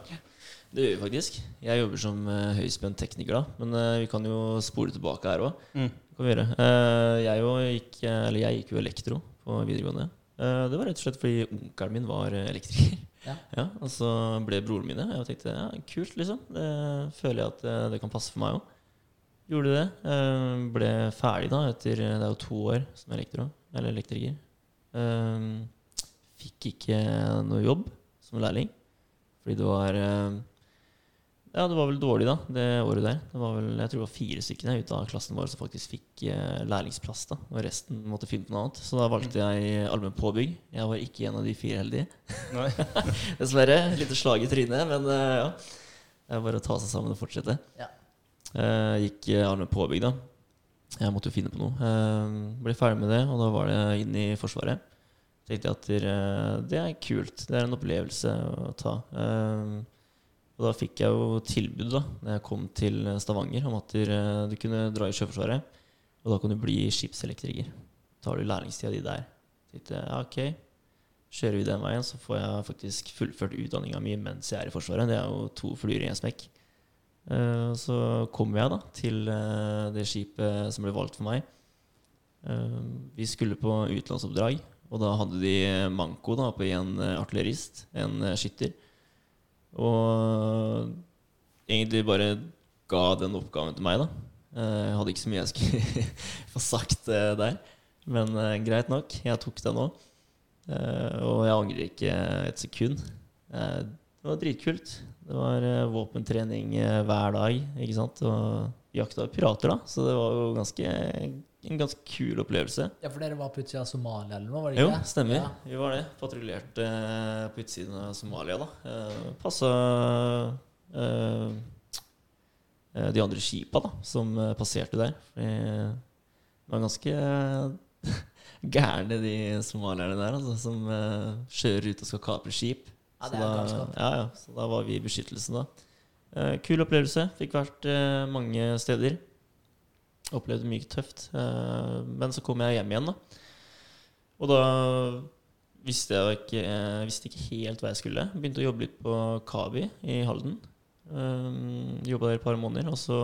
det gjør vi faktisk. Jeg jobber som uh, høyspent tekniker, da. Men eh, vi kan jo spole tilbake her òg. Mm. Eh, jeg, gikk, jeg gikk jo elektro på videregående. Eh, det var rett og slett fordi onkelen min var eh, elektriker. Ja. Og så ble broren min det. Jeg tenkte ja, kult, liksom. Det føler jeg at eh, det kan passe for meg òg. Gjorde det. Eh, ble ferdig da etter Det er jo to år som elektro, eller elektriker. Eh, fikk ikke noe jobb som lærling. Fordi det var eh, Ja, det var vel dårlig, da, det året der. Det var vel, jeg tror det var fire stykker ut av klassen vår som faktisk fikk eh, lærlingsplass. da Og resten måtte finne på noe annet. Så da valgte jeg allmenn påbygg. Jeg var ikke en av de fire heldige. [laughs] Dessverre. Litt slag i trynet, men eh, ja. Det er bare å ta seg sammen og fortsette. Ja. Eh, gikk eh, allmenn påbygg, da. Jeg måtte jo finne på noe. Eh, ble ferdig med det, og da var det inn i Forsvaret. Tenkte jeg at eh, det er kult. Det er en opplevelse å ta. Eh, og da fikk jeg jo tilbud da Når jeg kom til Stavanger om at eh, du kunne dra i Sjøforsvaret. Og da kan du bli skipselektriker. Tar du lærlingstida di der. Tenkte ja, ok. kjører vi den veien, så får jeg faktisk fullført utdanninga mi mens jeg er i Forsvaret. Det er jo to flyer i en smekk. Eh, Så kommer jeg da til eh, det skipet som ble valgt for meg. Vi skulle på utenlandsoppdrag, og da hadde de manko da på en artillerist, en skytter. Og egentlig bare ga den oppgaven til meg, da. Eh, Jeg hadde ikke så mye jeg skulle [laughs] få sagt eh, der. Men eh, greit nok, jeg tok den nå. Og jeg angrer ikke et sekund. Eh, Det var dritkult. Det var eh, våpentrening eh, hver dag, ikke sant. Og jakta pirater, da. Så det var jo ganske, en ganske kul opplevelse. Ja, for dere var på utsida av Somalia eller noe? var det ikke det? stemmer. Ja. Vi var det. Patruljerte eh, på utsiden av Somalia, da. Eh, Passa eh, de andre skipa da, som passerte der. De var ganske [laughs] gærne, de somalierne der, altså, som eh, kjører ut og skal kapre skip. Ja, det er da, galskap. ja, ja, så da var vi i beskyttelsen, da. Kul opplevelse. Fikk vært mange steder. Opplevde mye tøft. Eh, men så kom jeg hjem igjen, da. Og da visste jeg ikke, jeg visste ikke helt hva jeg skulle. Begynte å jobbe litt på Kabi i Halden. Um, Jobba der et par måneder. Og så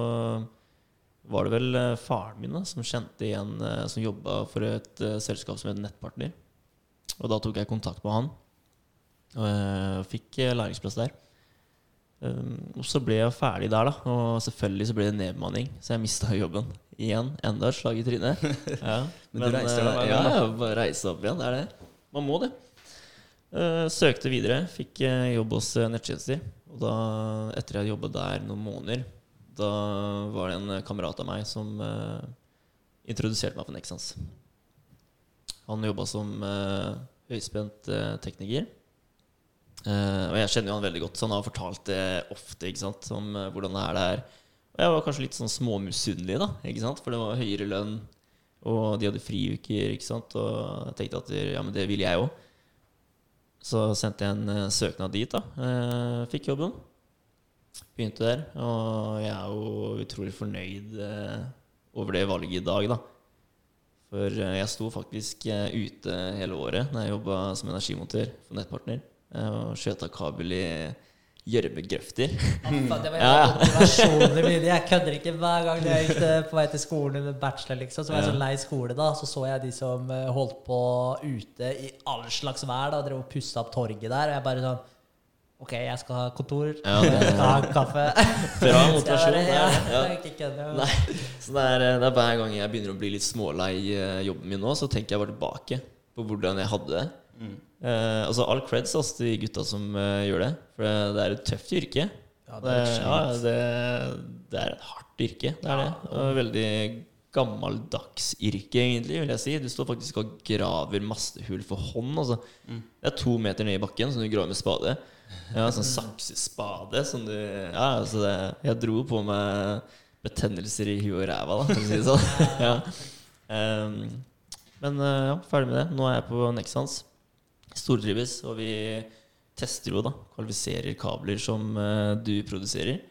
var det vel eh, faren min da, som kjente en eh, som jobba for et eh, selskap som het Nettpartner. Og da tok jeg kontakt med han. Og fikk eh, læringsplass der. Og så ble jeg ferdig der, da. Og selvfølgelig så ble det nedbemanning, så jeg mista jobben. Igjen. Enda et slag i trynet. [laughs] Ja. Men du reiser deg eh, hver ja, gang, ja, bare reise opp igjen. Det er det. Man må det. Uh, søkte videre. Fikk eh, jobb hos eh, Nettjenester. Og da, etter jeg hadde jobba der noen måneder, da var det en kamerat av meg som uh, introduserte meg for Nexans. Han jobba som uh, høyspent eh, tekniker. Eh, og jeg kjenner jo han veldig godt, så han har fortalt det ofte ikke sant, om eh, hvordan det er der. Og jeg var kanskje litt sånn småmisunnelig, da, ikke sant? for det var høyere lønn, og de hadde friuker, ikke sant? og jeg tenkte at ja, men det vil jeg òg. Så sendte jeg en eh, søknad dit, da. Eh, fikk jobben. Begynte der, og jeg er jo utrolig fornøyd eh, over det valget i dag, da. For jeg sto faktisk ute hele året når jeg jobba som energimontør for Nettpartner. Og skjøta kabel i gjørmegrøfter. Ja, Det var [laughs] Ja. Jeg kødder ikke hver gang jeg gikk til- på vei til skolen med bachelor. liksom Så var jeg så lei skole da Så så jeg de som eh, holdt på ute i all slags vær. da Drev og pussa opp torget der. Og jeg bare sånn Ok, jeg skal ha kontor. Ja, det- [laughs] jeg skal ha kaffe. [laughs] Bra motivasjon. Ja, ja. Nei, så det er, det er hver gang jeg begynner å bli litt smålei eh, jobben min nå, så tenker jeg bare tilbake på hvordan jeg hadde det. Eh, altså All creds altså, til de gutta som uh, gjør det, for det, det er et tøft yrke. Ja, det er ja, det, det er et hardt yrke. Det er det. Og veldig gammeldags yrke, egentlig, vil jeg si. Du står faktisk og graver mastehull for hånd. Altså. Det er to meter ned i bakken som du graver med spade. Ja, sånn saksespade som du Ja, altså det, Jeg dro på meg betennelser i huet og ræva, da, for å si det sånn. [laughs] ja. um, [laughs] men eh, ja, ferdig med det. Nå er jeg på Nexans. Stortrives, og vi tester jo, da. Kvalifiserer kabler som eh, du produserer.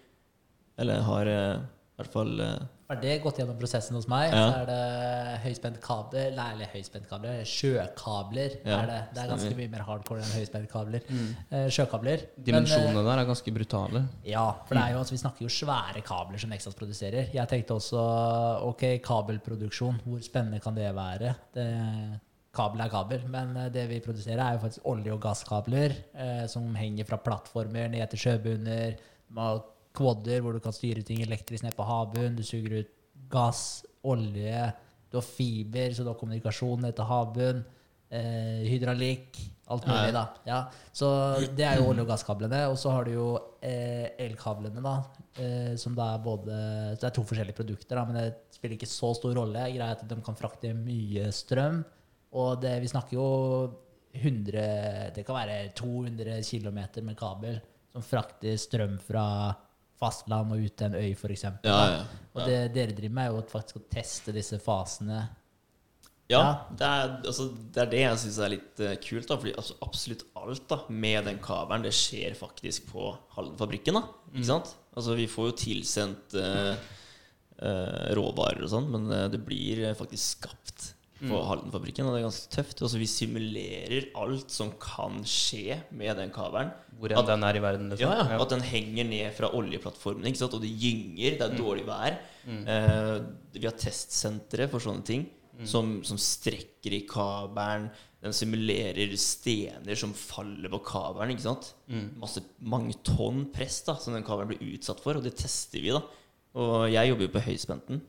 Eller har eh, i hvert fall eh, Har det gått gjennom prosessen hos meg, Ja. så er det høyspentkabler Nei, eller høyspentkabler, sjøkabler. Ja, er det. det er ganske stemmer. mye mer hardcore enn høyspentkabler. Eh, sjøkabler. Men, Dimensjonene der er ganske brutale. Ja, for det er jo, altså, vi snakker jo svære kabler som Nexas produserer. Jeg tenkte også ok, kabelproduksjon, hvor spennende kan det være? Det, kabel er kabel, men eh, det vi produserer, er jo faktisk olje- og gasskabler eh, som henger fra plattformer ned til sjøbunner. Har quader hvor du kan styre ting elektrisk ned på havbunnen. Du suger ut gass, olje, du har fiber, så du har kommunikasjon ned til havbunnen. Eh, hydraulikk, alt mulig, da. Ja, så det er jo olje- og gasskablene. Og så har du jo eh, elkablene, da. Eh, som da er både det er to forskjellige produkter, da, men det spiller ikke så stor rolle. Greia er at de kan frakte mye strøm. Og det, vi snakker jo 100 Det kan være 200 km med kabel som frakter strøm fra fastland og ut til en øy, f.eks. Ja, ja. Og det dere driver med, er jo faktisk å teste disse fasene. Ja, Ja. Det, er, altså, det er det jeg syns er litt uh, kult. da Fordi altså, absolutt alt da med den kabelen, det skjer faktisk på Halden-fabrikken. da Ikke sant? Altså, vi får jo tilsendt uh, uh, råvarer og sånn, men det blir faktisk skapt på Haldenfabrikken, og det er ganske tøft. Altså, vi simulerer alt som kan skje med den kabelen. Hvor At- den er i verden. Liksom. Ja, ja, At den henger ned fra oljeplattformen, ikke sant? og det gynger. Det er dårlig vær. Eh, vi har testsentre for sånne ting som, som strekker i kabelen. Den simulerer stener som faller på kabelen. ikke sant? Masse, mange tonn press da, som den kabelen blir utsatt for, og det tester vi. da. Og jeg jobber jo på høyspenten,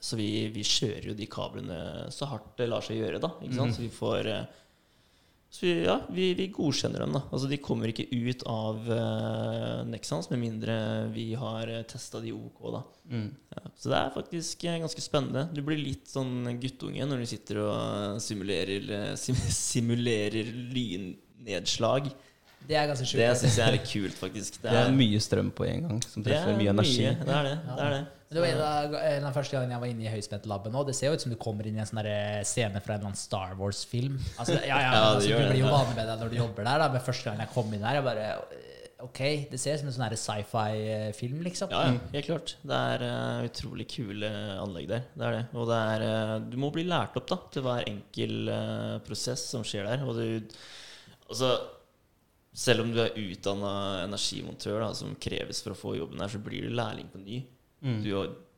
så vi, vi kjører jo de kablene så hardt det lar seg gjøre. da, ikke sant? Så vi får... eh, så vi, ja, vi, vi godkjenner dem. da Altså De kommer ikke ut av uh, Nexans med mindre vi har uh, testa de OK. da ja, Så det er faktisk eh, ganske spennende. Du blir litt sånn guttunge når du sitter og eh, simulerer, eh, sim [laughs] simulerer lynnedslag. Det er ganske sjukt. Det syns jeg er litt kult, faktisk. Det er mye strøm på en gang, som treffer er mye energi. Mye, det er det. det, er det. Det var en av, en av første gangen jeg var inne i høyspentlaben òg. Det ser jo ut som du kommer inn i en sånn scene fra en eller annen Star Wars-film. Altså, ja, ja, [laughs] Ja, altså, du blir jo vanlig med deg når du jobber der. Da. Men første gangen jeg kom inn der, jeg bare Ok, det ser ut som en sånn sci-fi-film, liksom. Ja, ja, helt klart. Det er uh, utrolig kule anlegg der. Det er det. Og det er uh, Du må bli lært opp da til hver enkel uh, prosess som skjer der. Og du Altså selv om du er utdanna energimontør, da, som kreves for å få jobben her, så blir du lærling på ny. Mm. Du,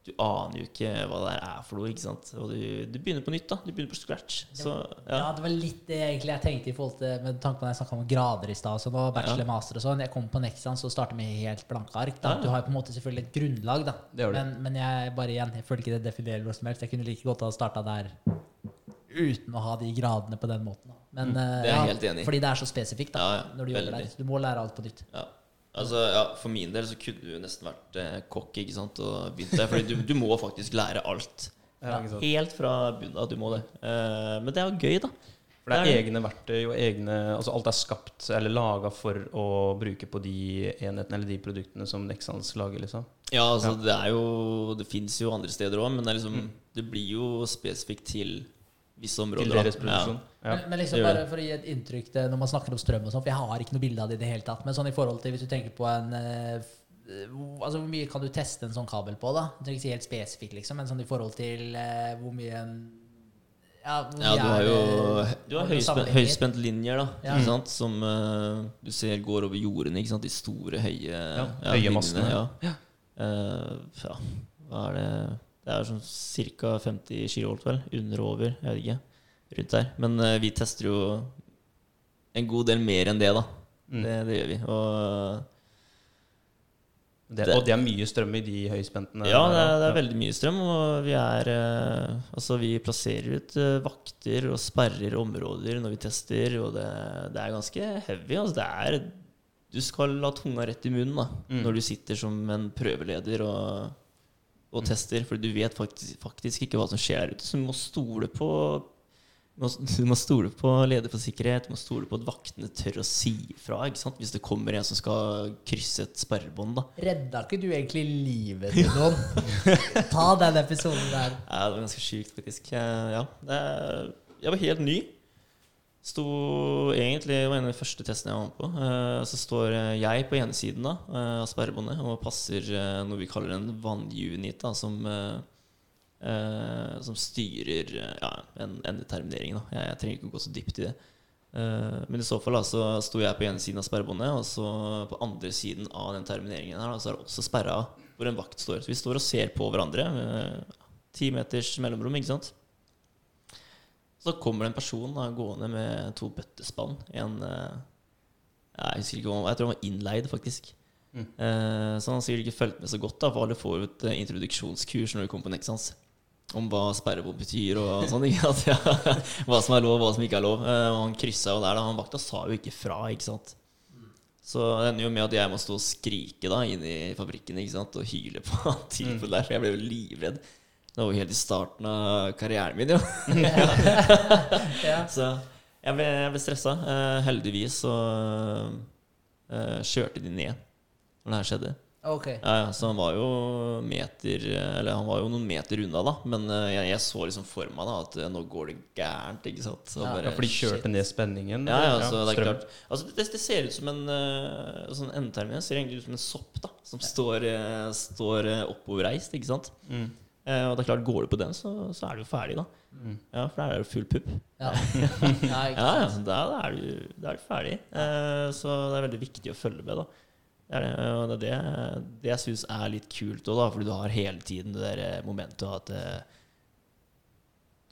du aner jo ikke hva det her er for noe. ikke sant? Og du, du begynner på nytt. da Du begynner på scratch. Så Ja. ja. det var litt det egentlig jeg tenkte i forhold til Med tanke på når jeg snakka om grader i stad, sånn, og bachelor, Ja. master og sånn. Jeg kom på Nexan, så starter med helt blanke ark. Da. Ja. Du har jo på en måte selvfølgelig et grunnlag, da. Det. Men, men jeg bare igjen, jeg føler ikke det definerer noe som helst. Jeg kunne like godt ha starta der uten å ha de gradene på den måten. Da. Men eh, Mm. det er jeg helt enig i. fordi det er så spesifikt da, Ja, ja, når du jobber der. Du må lære alt på nytt. Ja. Altså, ja, For min del så kunne du nesten vært eh, kokk ikke sant, og begynt der. Fordi du, du må faktisk lære alt. Ja. Helt fra bunnen av. Du må det. Eh, men det er jo gøy, da. For det er Det er egne verktøy og egne Altså alt er skapt eller laga for å bruke på de enhetene eller de produktene som Nexans lager, liksom. Ja, altså det er jo Det fins jo andre steder òg, men det, er liksom, det blir jo spesifikt til visse områder. Til deres produksjon. Ja. Men, men liksom bare for å gi et inntrykk til når man snakker om strøm og sånn, for jeg har ikke noe bilde av det i det hele tatt, men sånn i forhold til hvis du tenker på en eh, hvor- Altså Hvor mye kan du teste en sånn kabel på? da? Du trenger ikke si helt spesifikt, liksom, men sånn i forhold til uh, hvor mye en Ja, hvor Ja, du har jo du har høyspent, sammenligninger? linjer, da. Ja. Ikke sant? Som uh, du ser går over jordene. Ikke sant? De store, høye Ja, ja, høye massene. Ja. Uh, ja, hva er det Det er sånn ca. 50 kilovolt, vel? Under og over. Jeg vet ikke. Rundt der. Men uh, vi tester jo en god del mer enn det, da. Mm. Det, det gjør vi. Og Det, og det er mye strøm i de høyspentene. Ja, det er, det er veldig mye strøm, og vi er uh, Altså, vi plasserer ut uh, vakter og sperrer områder når vi tester, og det, det er ganske heavy. Altså, det er Du skal la tunga rett i munnen da Mm. når du sitter som en prøveleder og, og tester, for du vet faktisk, faktisk ikke hva som skjer der ute, så du må stole på [laughs] du må, stole på leder for sikkerhet, du må stole på at vaktene tør å si fra ikke sant? hvis det kommer en som skal krysse et sperrebånd. da Redda ikke du egentlig livet [laughs] til noen? Ta den episoden der. Ja, det var ganske sjukt, faktisk. Eh, Ja, det jeg var helt ny. Sto egentlig, var en av de første testene jeg var med på. Eh, Så står eh, jeg på ene siden da, eh, av sperrebåndet og passer eh, noe vi kaller en vannunit, da, som, eh, eh, som styrer ja, en endeterminering. Da. Jeg, jeg trenger ikke å gå så dypt i det. Men i så fall da, så sto jeg på ene siden av sperrebåndet, og så på andre siden av den termineringen her, da, så er det også sperra hvor en vakt står. Så vi står og ser på hverandre ti meters mellomrom, ikke sant. Så kommer det en person da, gående med to bøttespann. En eh, Jeg husker ikke var, jeg tror han var innleid, faktisk. Mm. Eh, så han har sikkert ikke fulgt med så godt, da, for alle får et eh, introduksjonskurs når du kommer på Nexans. Om hva sperrebom betyr og sånne ting. [laughs] Ja, hva som er lov, hva som ikke er lov. Eh, og han kryssa jo der, da. Han vakta sa jo ikke fra, ikke sant. Så det ender jo med at jeg må stå og skrike da inn i fabrikken ikke sant? og hyle på han typen der, for jeg ble jo livredd. Det var jo helt i starten av karrieren min, jo. [laughs] Ja. Så jeg ble, jeg ble stressa. Uh, heldigvis så uh, kjørte de ned når det her skjedde. Ok. Ja, ja, så han var jo meter Eller han var jo noen meter unna, da. Men eh, jeg, jeg så liksom for meg da at eh, nå går det gærent. Ikke sant? Så Ja, bare, Ja, for de kjørte shit. ned spenningen? Ja, ja, eller? så det er klart Altså det, det ser ut som en uh, sånn endetermin ser egentlig ut som en sopp da som står, eh, står eh, oppoverreist, ikke sant? Mm. Eh, og det er klart, går du på den, så, så er du jo ferdig, da. Mm. Ja, for der er det full pupp. Ja. ja, [laughs] [laughs] Ja, ja, da, er du, da er du ferdig. Eh, så det er veldig viktig å følge med, da. Det er det, og det, er det, det jeg syns er litt kult òg, fordi du har hele tiden det der eh, momentet at eh,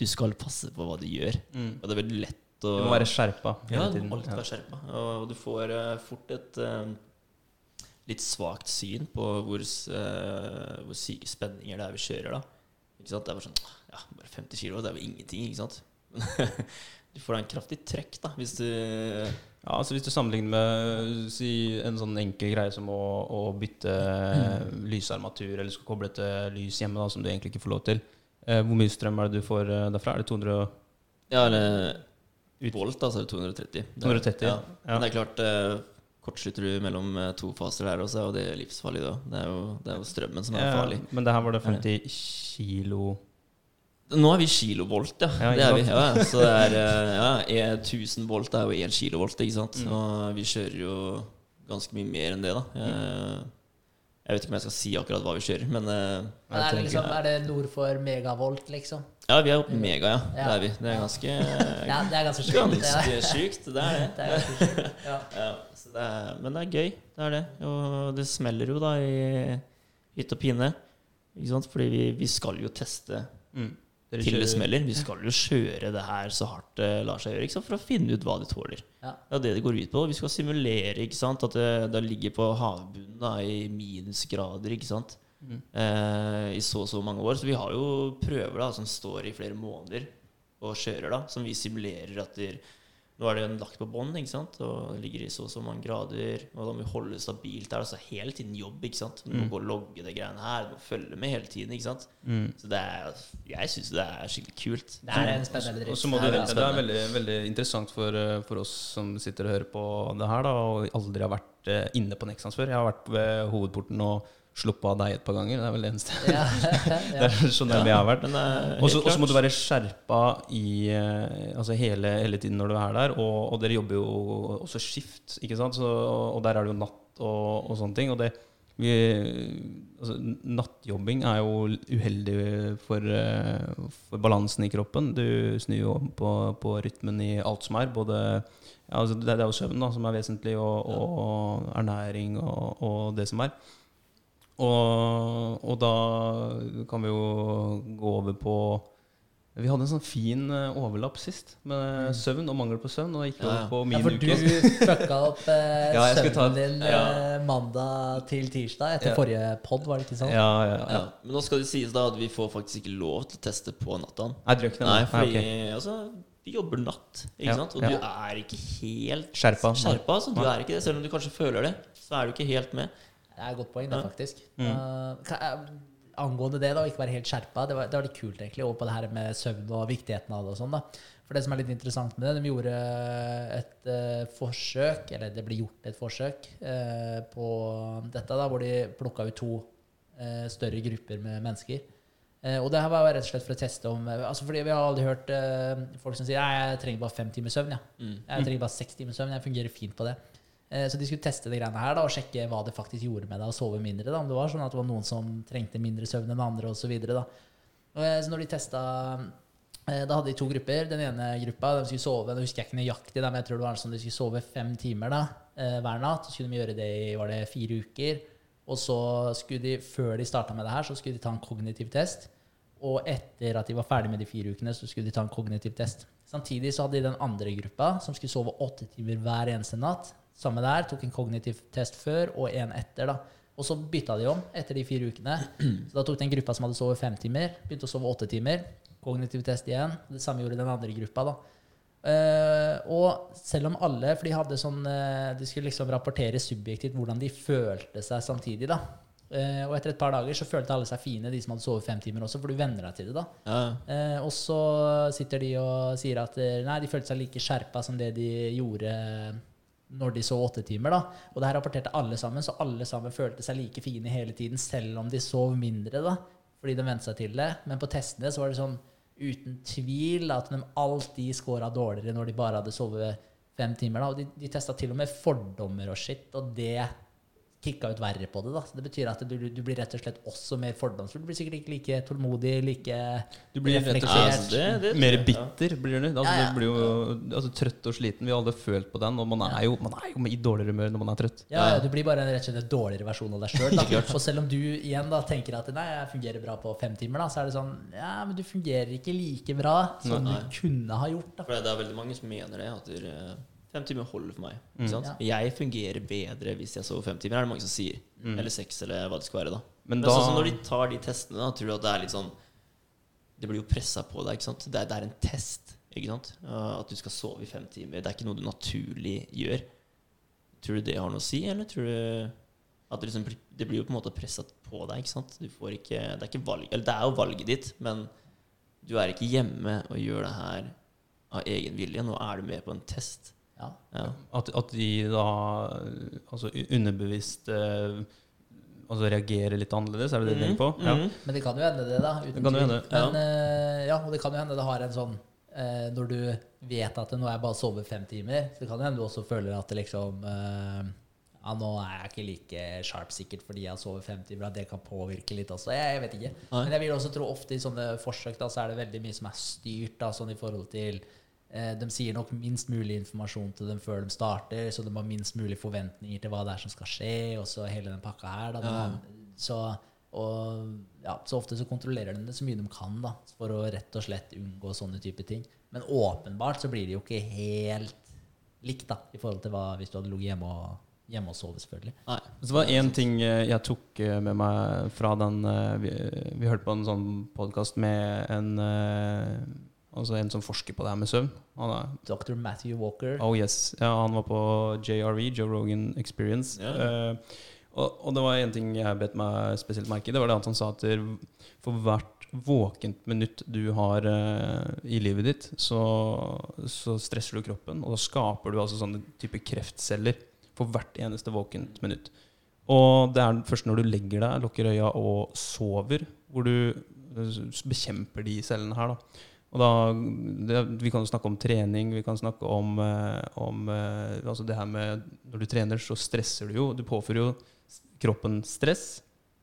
du skal passe på hva du gjør. Mm. Og det er veldig lett å Du må være skjerpa Ja, hele du tiden. må alltid være skjerpa. Og du får uh, fort et eh, litt svakt syn på hvor, eh, hvor syke spenninger det er vi kjører, da. Det er bare sånn Ja, bare 50 kilo, det er jo ingenting, ikke sant? [laughs] du får da en kraftig trekk, da, hvis du Ja, altså Hvis du sammenligner med si, en sånn enkel greie som å, å bytte lysarmatur, eller skal koble til lys hjemme, da, som du egentlig ikke får lov til, eh, hvor mye strøm er det du får eh, derfra? Er det 200 Ja, eller volt, da, så er det 230. Er- 230, Ja. ja. Men det er klart, eh, kortslutter du mellom eh, to faser der også, og det er livsfarlig, da. Det er jo, det er jo strømmen som er Ja, farlig. Men det her var det 50 kilo Nå er vi kilovolt, ja. Ja, det er vi. Ja, så det er eh, ja, eh, 1000 volt er jo 1 kilovolt, ikke sant. Mm. Og vi kjører jo ganske mye mer enn det, da. Jeg vet ikke om jeg skal si akkurat hva vi kjører, men eh, Men er, det liksom, er det nord for megavolt, liksom? ja, vi er oppe i mega, ja. Ja. Det er vi. Det er ganske [laughs] Ja, det er ganske sjukt. det Ganske sjukt, det er det. [laughs] Det er sjukt. Ja. [laughs] Ja, så det er, men det er gøy. Det er det. Og det smeller jo da i hytt og pine. Ikke sant? Fordi vi, vi skal jo teste mm. Dere til det smeller. Vi skal jo kjøre det her så hardt det lar seg gjøre, ikke sant? for å finne ut hva de tåler. Ja. Det er det det går ut på. Vi skal simulere ikke sant? at det, det ligger på havbunnen da, i minusgrader? Mm. Eh, i så og så mange år. Så vi har jo prøver da, som står i flere måneder og kjører, da, som vi simulerer at det, nå er det en lagt på bånd ikke sant? og det ligger i så og så mange grader. Og da må vi holde det stabilt der. Altså hele tiden jobb. ikke sant? Du må Mm. gå og logge det greiene her. Du må følge med hele tiden. ikke sant? Mm. Så det er, jeg syns det er skikkelig kult. Det er en spennende Og så må Det du vente. Det er veldig, veldig interessant for, eh, for oss som sitter og hører på det her, da, og aldri har vært eh, inne på Nexans før. Jeg har vært ved hovedporten og sluppet av deg et par ganger. Det er vel det eneste. Ja. [laughs] Det er så nærme jeg har vært. Og så må du være skjerpa i eh, altså hele, hele tiden når du er der. Og, og dere jobber jo også skift, ikke sant? Så, og der er det jo natt og, og sånne ting. Og det, vi, altså, nattjobbing er jo uheldig for, eh, for balansen i kroppen. Du snur jo på, på rytmen i alt som er. Både, ja, altså, det, det er jo søvn da, som er vesentlig, og, og ernæring og, og det som er. Og, og da kan vi jo gå over på Vi hadde en sånn fin eh, overlapp sist med søvn og mangel på søvn. Og gikk Ja, ja. over på Ja, min for du uke. fucka opp eh, [laughs] Ja, søvnen din ja. eh, mandag til tirsdag etter Ja. forrige pod, var det ikke sånn? Ja, ja, ja. ja. Men nå skal det sies da at vi får faktisk ikke lov til å teste på natta. Nei, du ikke? Nei, fordi okay. altså, vi jobber natt, ikke Ja, sant? Og ja. du er ikke helt Skjerpa. skjerpa. Så du er ikke det. Selv om du kanskje føler det, så er du ikke helt med. Det er et godt poeng, det, faktisk. Mm. Uh, angående det, da, å ikke være helt skjerpa, det var, det var litt kult, egentlig, over på det her med søvn og viktigheten av det og sånn, da. For det som er litt interessant med det, de gjorde et uh, forsøk, eller det ble gjort et forsøk eh, på dette, da, hvor de plukka ut to større grupper med mennesker. Og det her var rett og slett for å teste om altså fordi Vi har aldri hørt folk som sier «Nei, jeg trenger bare fem timer søvn. Ja. Mm. Jeg trenger bare seks timer søvn. Jeg fungerer fint på det. Eh, Så de skulle teste det greiene her da, og sjekke hva det faktisk gjorde med deg å sove mindre. Da. Om det var sånn at det var noen som trengte mindre søvn enn andre osv. Så, så når de testa eh, Da hadde de to grupper. Den ene gruppa de skulle sove det husker jeg ikke nøyaktig, men jeg tror det var sånn de skulle sove fem timer da, eh, hver natt. Så skulle de gjøre det i var det fire uker. Og så skulle de, før de starta med det her, så skulle de ta en kognitiv test. Og etter at de var ferdig med de fire ukene, så skulle de ta en kognitiv test. Samtidig så hadde de den andre gruppa, som skulle sove åtte timer hver eneste natt. Samme der, tok en kognitiv test før og en etter. da. Og så bytta de om etter de fire ukene. Så da tok den gruppa som hadde sovet fem timer, begynte å sove åtte timer. Kognitiv test igjen. Det samme gjorde den andre gruppa. da. Uh, og selv om alle For de hadde sånn uh, De skulle liksom rapportere subjektivt hvordan de følte seg samtidig. da. uh, og etter et par dager så følte alle seg fine, de som hadde sovet fem timer også, for du venner deg til det. da. Ja. Og så sitter de og sier at nei, de følte seg like skjerpa som det de gjorde når de sov åtte timer. da. Og det her rapporterte alle sammen, så alle sammen følte seg like fine hele tiden, selv om de sov mindre, da, fordi de vente seg til det. Men på testene så var det sånn uten tvil at de alltid scora dårligere når de bare hadde sovet fem timer. da. Og de, de testa til og med fordommer og skitt, og det kicka ut verre på det. da. Så det betyr at du, du blir rett og slett også mer fordomsfull. Du blir sikkert ikke like tålmodig, like Du blir rett og slett altså, det, det, mer bitter, blir du. Altså, Ja, ja. Du blir jo altså, trøtt og sliten. Vi har alle følt på den. Og man er jo, man er jo i dårligere humør når man er trøtt. Ja, ja, Du blir bare en rett og slett en dårligere versjon av deg sjøl. [laughs] Og selv om du igjen da tenker at nei, jeg fungerer bra på fem timer, da, så er det sånn Ja, men du fungerer ikke like bra som Nei. du kunne ha gjort. da. For det er veldig mange som mener det, at du, fem timer holder for meg. Ikke sant? Ja. Jeg fungerer bedre hvis jeg sover fem timer, er det mange som sier. Eller seks, eller hva det skal være. da Men Men, da- sånn når de tar de testene, da, tror du at det er litt sånn Det blir jo pressa på deg. ikke sant? Det er, det er en test. ikke sant? Uh, At du skal sove i fem timer. Det er ikke noe du naturlig gjør. Tror du det har noe å si, eller tror du at det, liksom, blir- det blir jo på en måte pressa på deg? ikke sant? Du får ikke, det er ikke valg, eller det er jo valget ditt, men du er ikke hjemme og gjør det her av egen vilje. Nå er du med på en test. Ja. Ja. At, at de da altså underbevisst eh, altså reagerer litt annerledes, er det det du tenker på? Ja. Mhm. Men det kan jo hende, det, da. Uten Det kan jo hende, ja. Men, eh, ja, og det kan jo hende det har en sånn eh, Når du vet at nå er jeg bare sovet fem timer, så det kan jo hende du også føler at det liksom eh, Ja, nå er jeg ikke like sharp sikkert fordi jeg har sovet fem timer, at det kan påvirke litt også. Jeg, jeg vet ikke. Nei. Men jeg vil også tro ofte i sånne forsøk da, så er det veldig mye som er styrt da, sånn i forhold til De sier nok minst mulig informasjon til dem før de starter, så de har minst mulig forventninger til hva det er som skal skje, og så hele den pakka her. Da, Ja. Så, og ja, så ofte så kontrollerer de det så mye de kan da, for å rett og slett unngå sånne type ting. Men åpenbart så blir det jo ikke helt likt da, i forhold til hva hvis du hadde ligget hjemme og, hjemme og sovet, selvfølgelig. Nei. Så var én ting eh, jeg tok eh, med meg fra den eh, Vi, vi hørte på en sånn podkast med en eh, Altså en som forsker på det her med søvn. Han er, Dr. Matthew Walker. oh yes, ja, han var på JRE, Joe Rogan Experience. Ja. Uh, og, og det var en ting jeg bet meg spesielt merke i. Det var det at han sa at for hvert våkent minutt du har uh, i livet ditt, så, så stresser du kroppen, og da skaper du altså sånne type kreftceller for hvert eneste våkent minutt. Og det er først når du legger deg, lukker øya og sover, hvor du eh, bekjemper de cellene her. da. Og da, det, Vi kan jo snakke om trening, vi kan snakke om, eh, om eh, altså det her med Når du trener, så stresser du jo. Du påfører jo kroppen stress,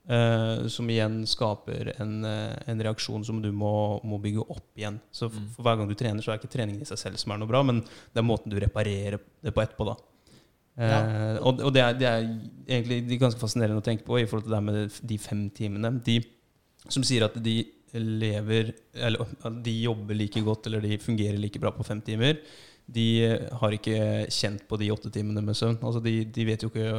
eh, som igjen skaper en, eh, en reaksjon som du må, må bygge opp igjen. Så for, for hver gang du trener, så er ikke treningen i seg selv som er noe bra, men det er måten du reparerer det på etterpå. da. Eh, og og det, er, det er egentlig ganske fascinerende å tenke på i forhold til det her med de fem timene. De som sier at de lever Eller de jobber like godt eller de fungerer like bra på fem timer, de har ikke kjent på de åtte timene med søvn. Altså de, de vet jo ikke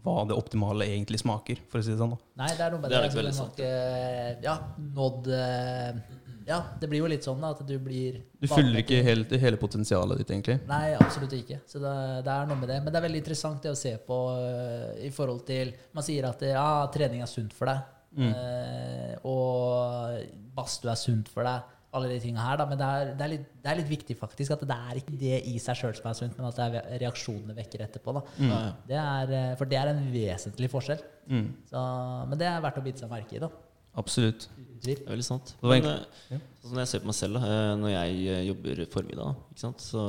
hva det optimale egentlig smaker, for å si det sånn. da. Nei, det er noe med Det er det. nok altså, veldig de ja, nådd eh, Ja, det blir jo litt sånn da, at du blir Du fyller ikke helt, hele potensialet ditt, egentlig. Nei, absolutt ikke. Så det, det er noe med det. Men det er veldig interessant det å se på eh, i forhold til Man sier at ja, trening er sunt for deg. Eh, og badstue er sunt for deg. Alle de tinga her. Da. Men det er, det, er litt, det er litt viktig faktisk at det er ikke det i seg sjøl som er sunt, men at det er reaksjonene vekker etterpå. Ja. Det er, eh, for det er en vesentlig forskjell. Mm. Så, men det er verdt å bite seg merke i. da. Absolutt. Det er veldig sant. Men, eh, sånn som jeg ser på meg selv, da, eh, når jeg jobber formiddag, ikke sant? så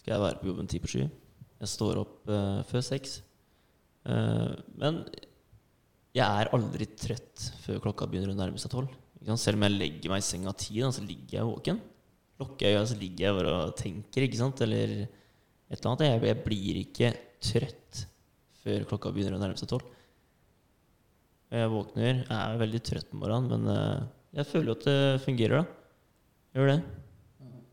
skal jeg være på jobben ti på sju. Jeg står opp uh, før seks. Uh, men jeg er aldri trøtt før klokka begynner å nærme seg tolv. Selv om jeg legger meg i senga ti, så ligger jeg våken. Lukker jeg øya, så ligger jeg bare og tenker, ikke sant? eller et eller annet. Jeg, jeg blir ikke trøtt før klokka begynner å nærme seg tolv. Jeg våkner, jeg er veldig trøtt på morgenen, men eh, jeg føler jo at det fungerer, da. Gjør det.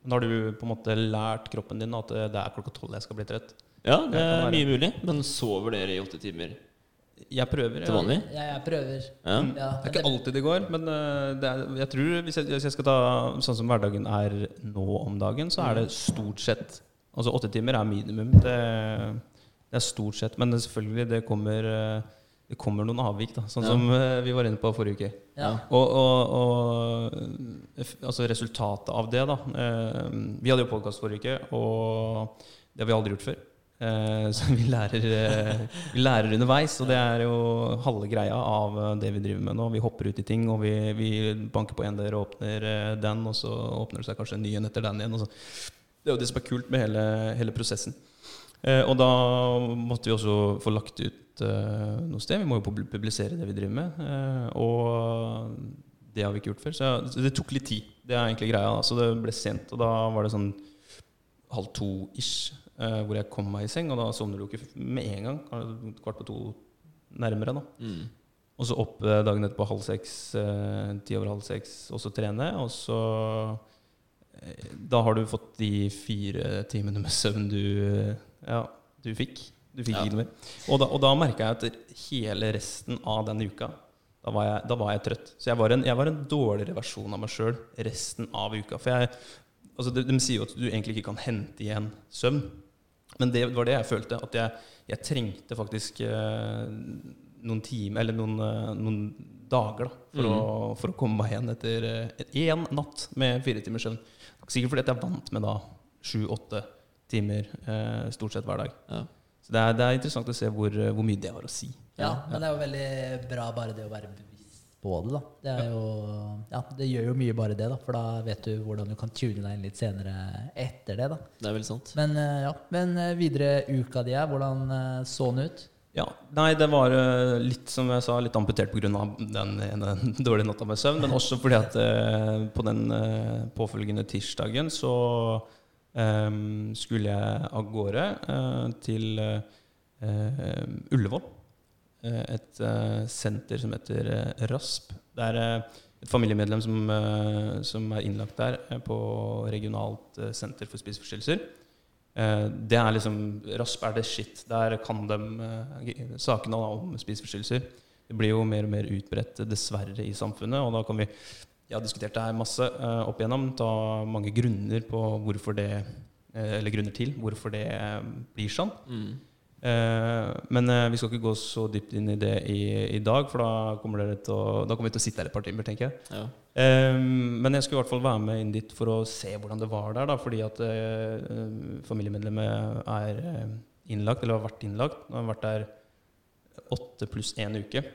Men har du på en måte lært kroppen din at det er klokka tolv jeg skal bli trøtt? Ja, det Det er mye mulig. Men sover dere i åtte timer Jeg prøver. til vanlig? Ja, jeg prøver. Ja. Ja, Det er ikke alltid det går, men eh, det er, jeg tror hvis jeg, hvis jeg skal ta sånn som hverdagen er nå om dagen, så er det stort sett Altså åtte timer er minimum. Det, det er stort sett. Men det, selvfølgelig, det kommer, eh, det kommer noen avvik, da. Sånn Ja. som eh, vi var inne på forrige uke. Ja. Og, og, og altså resultatet av det, da. Vi hadde jo podkast forrige uke, og det har vi aldri gjort før. Eh, så vi lærer, uh, vi lærer underveis, og det er jo halve greia av eh, det vi driver med nå. Vi hopper ut i ting, og vi, vi banker på en dør og åpner den, og så åpner det seg kanskje en ny en etter den igjen. Det er jo det som er kult med hele, hele prosessen. Uh, og da måtte vi også få lagt ut noe sted. Vi må jo publisere det vi driver med. Og det har vi ikke gjort før. Så jeg- det tok litt tid. Det er egentlig greia. da. Så det ble sent, og da var det sånn halv to-ish eh, hvor jeg kom meg i seng. Og da sovner du ikke med en gang. Kvart på to nærmere, da. Mm. Og så opp eh, dagen etterpå halv seks, eh, ti over halv seks, og så trene. Og så eh, Da har du fått de fire timene med søvn du Ja, du fikk. Du fikk Ja. ikke noe mer. Og da, og da merka jeg at hele resten av den uka da var, jeg, da var jeg trøtt. Så jeg var en, jeg var en dårligere versjon av meg sjøl resten av uka. For jeg, altså de, de sier jo at du egentlig ikke kan hente igjen søvn. Men det var det jeg følte. At jeg, jeg trengte faktisk eh, noen timer, eller noen, eh, noen dager, da, for, å, for å komme meg igjen etter én natt med fire timers søvn. Sikkert fordi at jeg vant med da sju-åtte timer eh, stort sett hver dag. Ja. Så det er, det er interessant å se hvor, eh, hvor mye det har å si. Ja, men det er jo veldig bra bare det å være bevisst på det, da. Det, jo, ja, det gjør jo mye bare det, da. For da vet du hvordan du kan tune deg inn litt senere etter det, da. Det er vel sant. Men eh, ja, men eh, videre uka di her, hvordan eh, så den ut? Ja, Nei, det var litt som jeg sa, litt amputert pga. den ene [laughs] dårlige natta med søvn. Men også fordi at på den påfølgende tirsdagen så um, skulle jeg av gårde uh, til uh, Ullevål. Eh, et eh, senter som heter eh, RASP. Det er et familiemedlem som, som er innlagt der på regionalt senter for spiseforstyrrelser. Det er liksom RASP er det shit. Der kan de sakene om spiseforstyrrelser. Det blir jo mer og mer utbredt, dessverre, i samfunnet. Og da kan vi Jeg har diskutert det her masse opp igjennom. Ta mange grunner på hvorfor det Eller grunner til hvorfor det blir sånn. Mm. Eh, men eh, vi skal ikke gå så dypt inn i det i, i dag, for da kommer, å, da kommer vi til å sitte her et par timer, tenker jeg. Ja. Um, men jeg skulle i hvert fall være med inn dit for å se hvordan det var der, da, fordi at uh, familiemedlemmet er innlagt, eller har vært innlagt. Han har vært der åtte pluss én uke.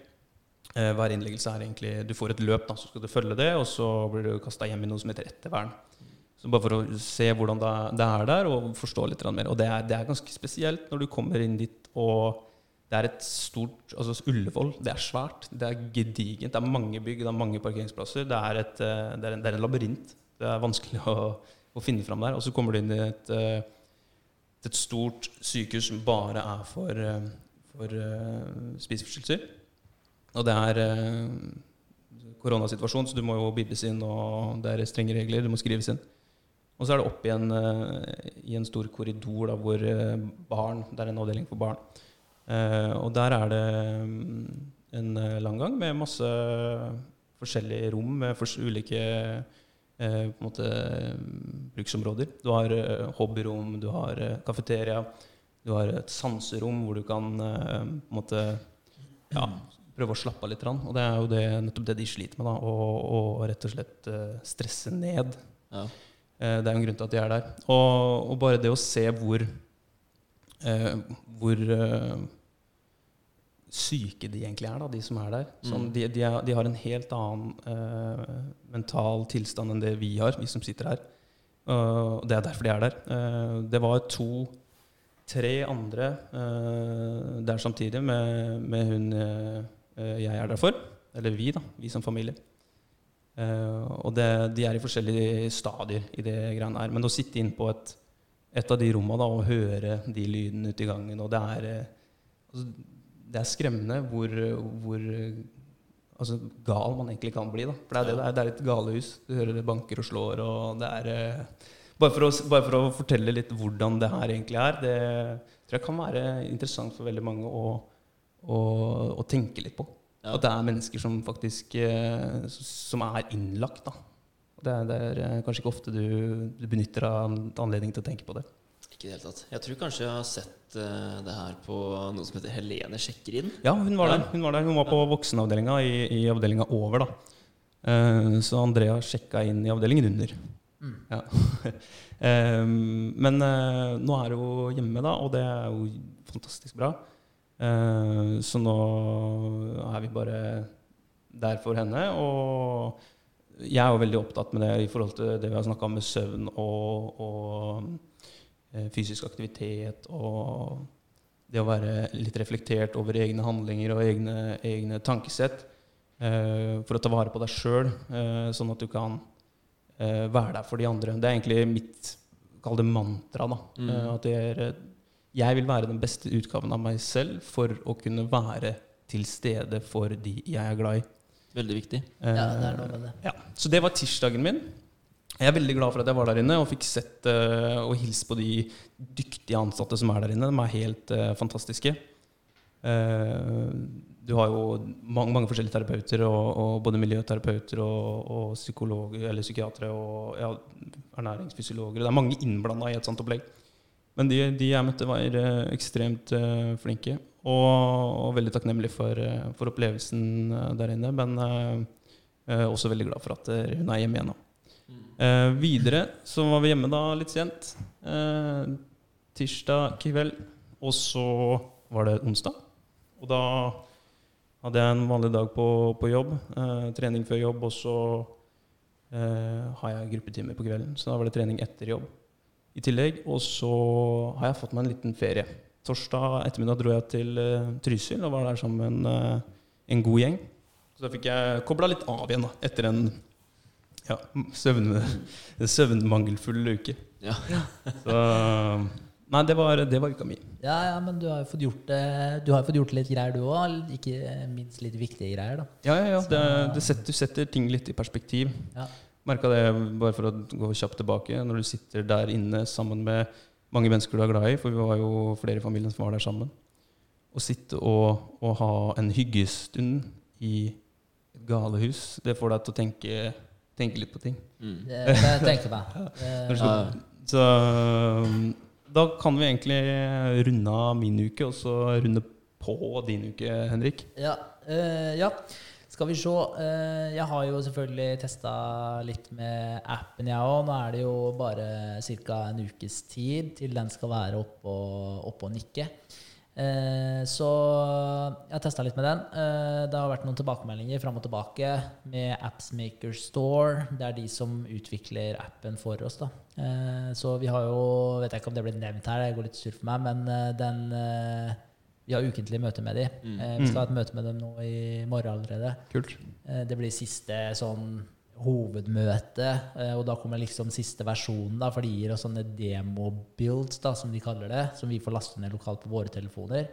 Uh, hver innleggelse er egentlig Du får et løp, da, så skal du følge det, og så blir du kasta hjem i noe som heter ettervern. Så bare for å se hvordan det er- er der, og forstå litt mer. Og det er, det er ganske spesielt når du kommer inn dit, og det er et stort Altså Ullevål, det er svært. Det er gedigent. Det er mange bygg, det er mange parkeringsplasser. Det er, et, eh, det er, en, det er en labyrint. Det er vanskelig å, å finne fram der. Og så kommer du inn i et, eh, et stort sykehus som bare er for, eh, for eh, spiseforstyrrelser. Og det er eh, koronasituasjon, så du må jo bibes inn, og det er strenge regler. Du må skrives inn. Og så er det opp igjen eh, i en stor korridor da, hvor eh, barn Det er en avdeling for barn. Eh, og der er det mm, en lang gang med masse forskjellige rom med ulike måte, mm, bruksområder. Du har hobbyrom, du har kafeteria, du har et sanserom hvor du kan måte ja, prøve å slappe av litt. Og det er jo det, nettopp det de sliter med. da, Å å rett og slett stresse ned. Ja. Eh, Det er jo en grunn til at de er der. Og, og bare det å se hvor eh, Hvor eh, syke de egentlig er, da, de som er der. Sånn, de, de, er, de har en helt annen eh, mental tilstand enn det vi har, vi som sitter her. Og det er derfor de er der. Eh, det var to tre andre eh, der samtidig med, med hun jeg er der for. Eller vi, da. Vi som familie. Eh, og det, de er i forskjellige stadier i det greiene her. Men å sitte inn på et, et av de rommene da, og høre de lydene ute i gangen, og det er eh, altså, Det er skremmende hvor, hvor altså, gal man egentlig kan bli. Da. For det er, det, det er, det er et galehus. Du hører det banker og slår, og det er eh, bare for, å, bare for å fortelle litt hvordan det her egentlig er, det tror jeg kan være interessant for veldig mange å, å, å tenke litt på. Ja. At det er mennesker som faktisk eh, som er innlagt. Da. Det er, det er eh, kanskje ikke ofte du, du benytter av anledning til å tenke på det. Ikke i det hele tatt. Jeg tror kanskje jeg har sett uh, det her på noe som heter Helene sjekker inn. Ja, hun var Ja. der. Hun var, der. Hun var på voksenavdelinga i, i avdelinga over. da. Uh, så Andrea sjekka inn i avdelingen under. Ja. um, [laughs] men uh, nå er hun hjemme, da, og det er jo fantastisk bra. Eh, så nå er vi bare der for henne. Og jeg er jo veldig opptatt med det i forhold til det vi har snakka om med søvn og, og eh, fysisk aktivitet og det å være litt reflektert over egne handlinger og egne, egne tankesett. eh, for å ta vare på deg sjøl, sånn at du kan eh, være der for de andre. Det er egentlig mitt kall det mantra. da, Mm. at det er, eh, jeg vil være den beste utgaven av meg selv for å kunne være til stede for de jeg er glad i. Veldig viktig. Eh, Ja, det er noe med det. ja. Så det var tirsdagen min. Jeg er veldig glad for at jeg var der inne og fikk sett uh, og hilst på de dyktige ansatte som er der inne. De er helt uh, fantastiske. Uh, du har jo mange, mange forskjellige terapeuter, og, og både miljøterapeuter og, og psykologer, eller psykiatere og ja, ernæringsfysiologer. Det er mange innblanda i et sånt opplegg. Men de, de jeg møtte, var eh, ekstremt eh, flinke. Og, og veldig takknemlig for, eh, for opplevelsen der inne. Men eh, også veldig glad for at hun er hjemme igjen nå. Eh, videre så var vi hjemme da litt sent. Eh, tirsdag kveld. Og så var det onsdag. Og da hadde jeg en vanlig dag på, på jobb. Trening før jobb, og så har jeg gruppetimer på kvelden. Så da var det trening etter jobb i tillegg. Og så har jeg fått meg en liten ferie. Torsdag ettermiddag dro jeg til eh, Trysil og var der sammen med en, eh, en god gjeng. Så da fikk jeg kobla litt av igjen da, etter en ja, søvn, [laughs] søvnmangelfull uke. Ja. Så Nei, det var, det var uka mi. Ja, ja, men du har jo fått gjort, det- du har fått gjort litt greier, du òg. Ikke minst litt viktige greier, da. Ja, ja, ja. Det, det setter, du setter ting litt i perspektiv. Ja. Merka det, bare for å gå kjapt tilbake, når du sitter der inne sammen med mange mennesker du er glad i, for vi var jo flere i familien som var der sammen, å sitte og, og ha en hyggestund i et galehus, det får deg til å tenke, tenke litt på ting. Mm. Det, det tenker [laughs] jeg skal- Så um, da kan vi egentlig runde av min uke, og så runde på din uke, Henrik. ja, eh, ja. Skal vi se. eh, jeg har jo selvfølgelig testa litt med appen, jeg òg. Nå er det jo bare ca. en ukes tid til den skal være oppe og, opp og nikke. Eh, så jeg har testa litt med den. Eh, det har vært noen tilbakemeldinger fram og tilbake med Appsmaker Store. Det er de som utvikler appen for oss. da. Så vi har jo Vet jeg ikke om det ble nevnt her, det går litt sur for meg, men den Vi har ukentlig møte med dem. Mm. Eh, vi skal ha et møte med dem nå i morgen allerede. Kult. Eh, Det blir siste sånn hovedmøte, eh, og da kommer liksom siste versjonen, da, for de gir oss sånne demo-builds, da, som de kaller det, som vi får laste ned lokalt på våre telefoner.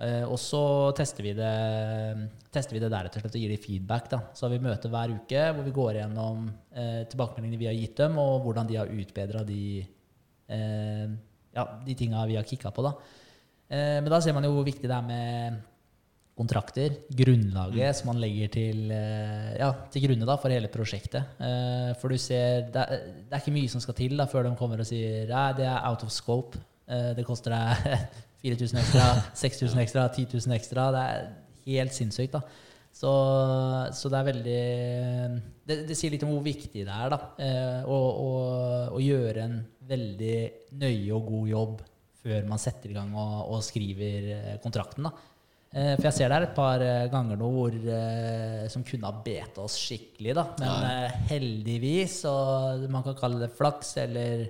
Eh, og så tester vi det, tester vi det der rett og slett og gir dem feedback. Da. Så har vi møte hver uke hvor vi går gjennom eh, tilbakemeldingene vi har gitt dem, og hvordan de har utbedra de, eh, ja, de tinga vi har kicka på. Da. Eh, men da ser man jo hvor viktig det er med kontrakter, grunnlaget som man legger til, eh, ja, til grunne da, for hele prosjektet. Eh, For du ser, det er, det er ikke mye som skal til da, før de kommer og sier at det er out of scope. Eh, Det koster deg [laughs] 4000 ekstra, 6000 ekstra, 10 000 ekstra. Det er helt sinnssykt. da. Så, så det er veldig det, det sier litt om hvor viktig det er da, eh, å, å, å gjøre en veldig nøye og god jobb før man setter i gang og, og skriver eh, kontrakten. da. Eh, For jeg ser det er et par eh, ganger nå hvor, som kunne ha beta oss skikkelig. da. Men ja. heldigvis, og man kan kalle det flaks, eller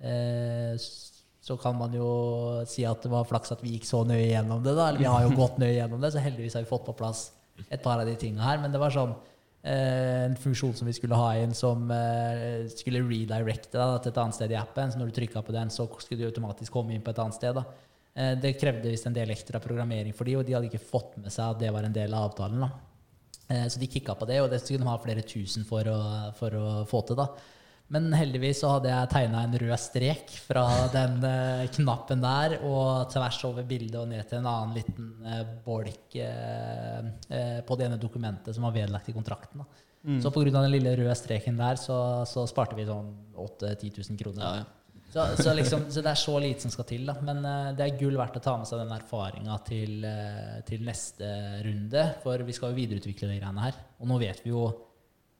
eh, så kan man jo si at det var flaks at vi gikk så nøye gjennom det. da, eller Vi har jo gått nøye gjennom det, så heldigvis har vi fått på plass et par av de tinga her. Men det var sånn en funksjon som vi skulle ha inn, som eh, skulle redirecte da, til et annet sted i appen. Så når du trykka på den, så skulle du automatisk komme inn på et annet sted. da. Eh, Det krevde visst en del ekstra programmering for de, og de hadde ikke fått med seg at det var en del av avtalen. da. Eh, Så de kicka på det, og det skulle de ha flere tusen for å, for å få til. da. Men heldigvis så hadde jeg tegna en rød strek fra den eh, knappen der og tvers over bildet og ned til en annen liten eh, bolk eh, eh, på det ene dokumentet som var vedlagt i kontrakten. da. Så pga. den lille røde streken der, så, så sparte vi sånn 8000-10 000 kroner. Ja, ja. Så, så, liksom, så det er så lite som skal til. Da. Men eh, det er gull verdt å ta med seg den erfaringa til, eh, til neste runde. For vi skal jo videreutvikle de greiene her. Og nå vet vi jo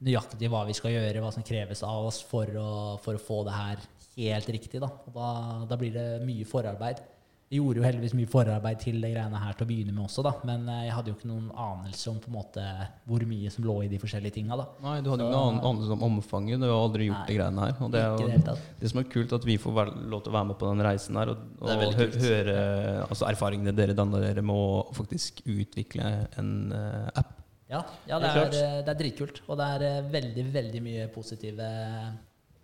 nøyaktig hva vi skal gjøre, hva som kreves av oss for å, for å få det her helt riktig. Da. Og da, da blir det mye forarbeid. jeg gjorde jo heldigvis mye forarbeid til det greiene her til å begynne med også, da. Men eh, jeg hadde jo ikke noen anelse om på en måte hvor mye som lå i de forskjellige tinga, da. Nei, du hadde jo ikke noen anelse om omfanget. Du har aldri gjort Nei, de greiene her. Og det er jo, det det som er kult, at vi får lov til å være med på den reisen her. Og, og hø høre altså, erfaringene dere danner dere med å faktisk utvikle en uh, app. Ja, ja det, er, eh, det er dritkult. Og det er eh, veldig, veldig mye positive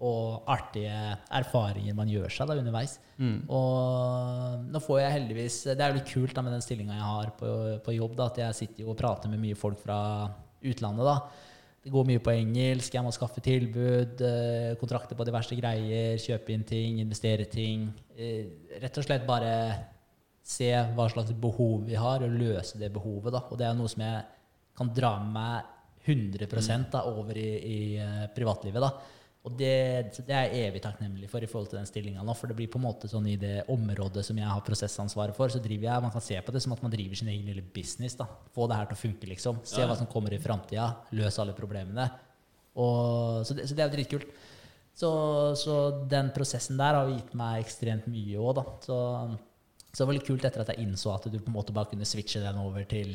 og artige erfaringer man gjør seg da underveis. Mm. Og nå får jeg heldigvis Det er jo litt kult da med den stillinga jeg har på, på jobb, da, at jeg sitter jo og prater med mye folk fra utlandet. da. Det går mye på engelsk, jeg må skaffe tilbud, eh, kontrakter på diverse greier, kjøpe inn ting, investere ting. Eh, Rett og slett bare se hva slags behov vi har, og løse det behovet. da. Og det er noe som jeg kan dra med meg 100 da, over i, i eh, privatlivet. da. Og det, det er jeg evig takknemlig for i forhold til den stillinga nå. For det blir på en måte sånn i det området som jeg har prosessansvaret for, så driver jeg Man kan se på det som at man driver sin egen lille business. da. Få det her til å funke, liksom. Se Ja. hva som kommer i framtida. Løse alle problemene. Og, så, det, så det er jo dritkult. Så, så den prosessen der har gitt meg ekstremt mye òg, da. Så, så det var litt kult etter at jeg innså at du på en måte bare kunne switche den over til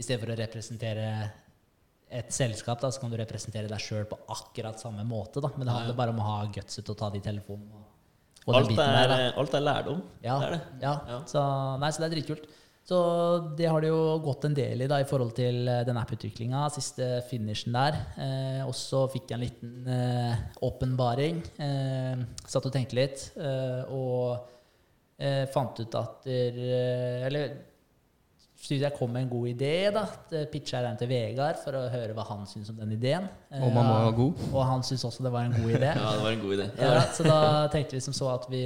I stedet for å representere et selskap, da, så kan du representere deg sjøl på akkurat samme måte. Da. Men det handler bare om å ha gutset til å ta de telefonene. Alt er, der, alt er lærdom. Ja, Det er det. ja. Ja. Så, nei, så det er dritkult. Så det har det jo gått en del i da, i forhold til eh, den app-utviklinga. Siste finishen der. Eh, og så fikk jeg en liten eh, åpenbaring. Eh, satt og tenkte litt. Eh, og eh, fant ut at der, eh, Eller syntes jeg kom med en god idé. da. Pitcha jeg den til Vegard for å høre hva han syntes om den ideen. Eh, Og man var god. og han syntes også det var en god idé. [laughs] Ja, det var en god idé. Det Ja, så da tenkte vi som så at vi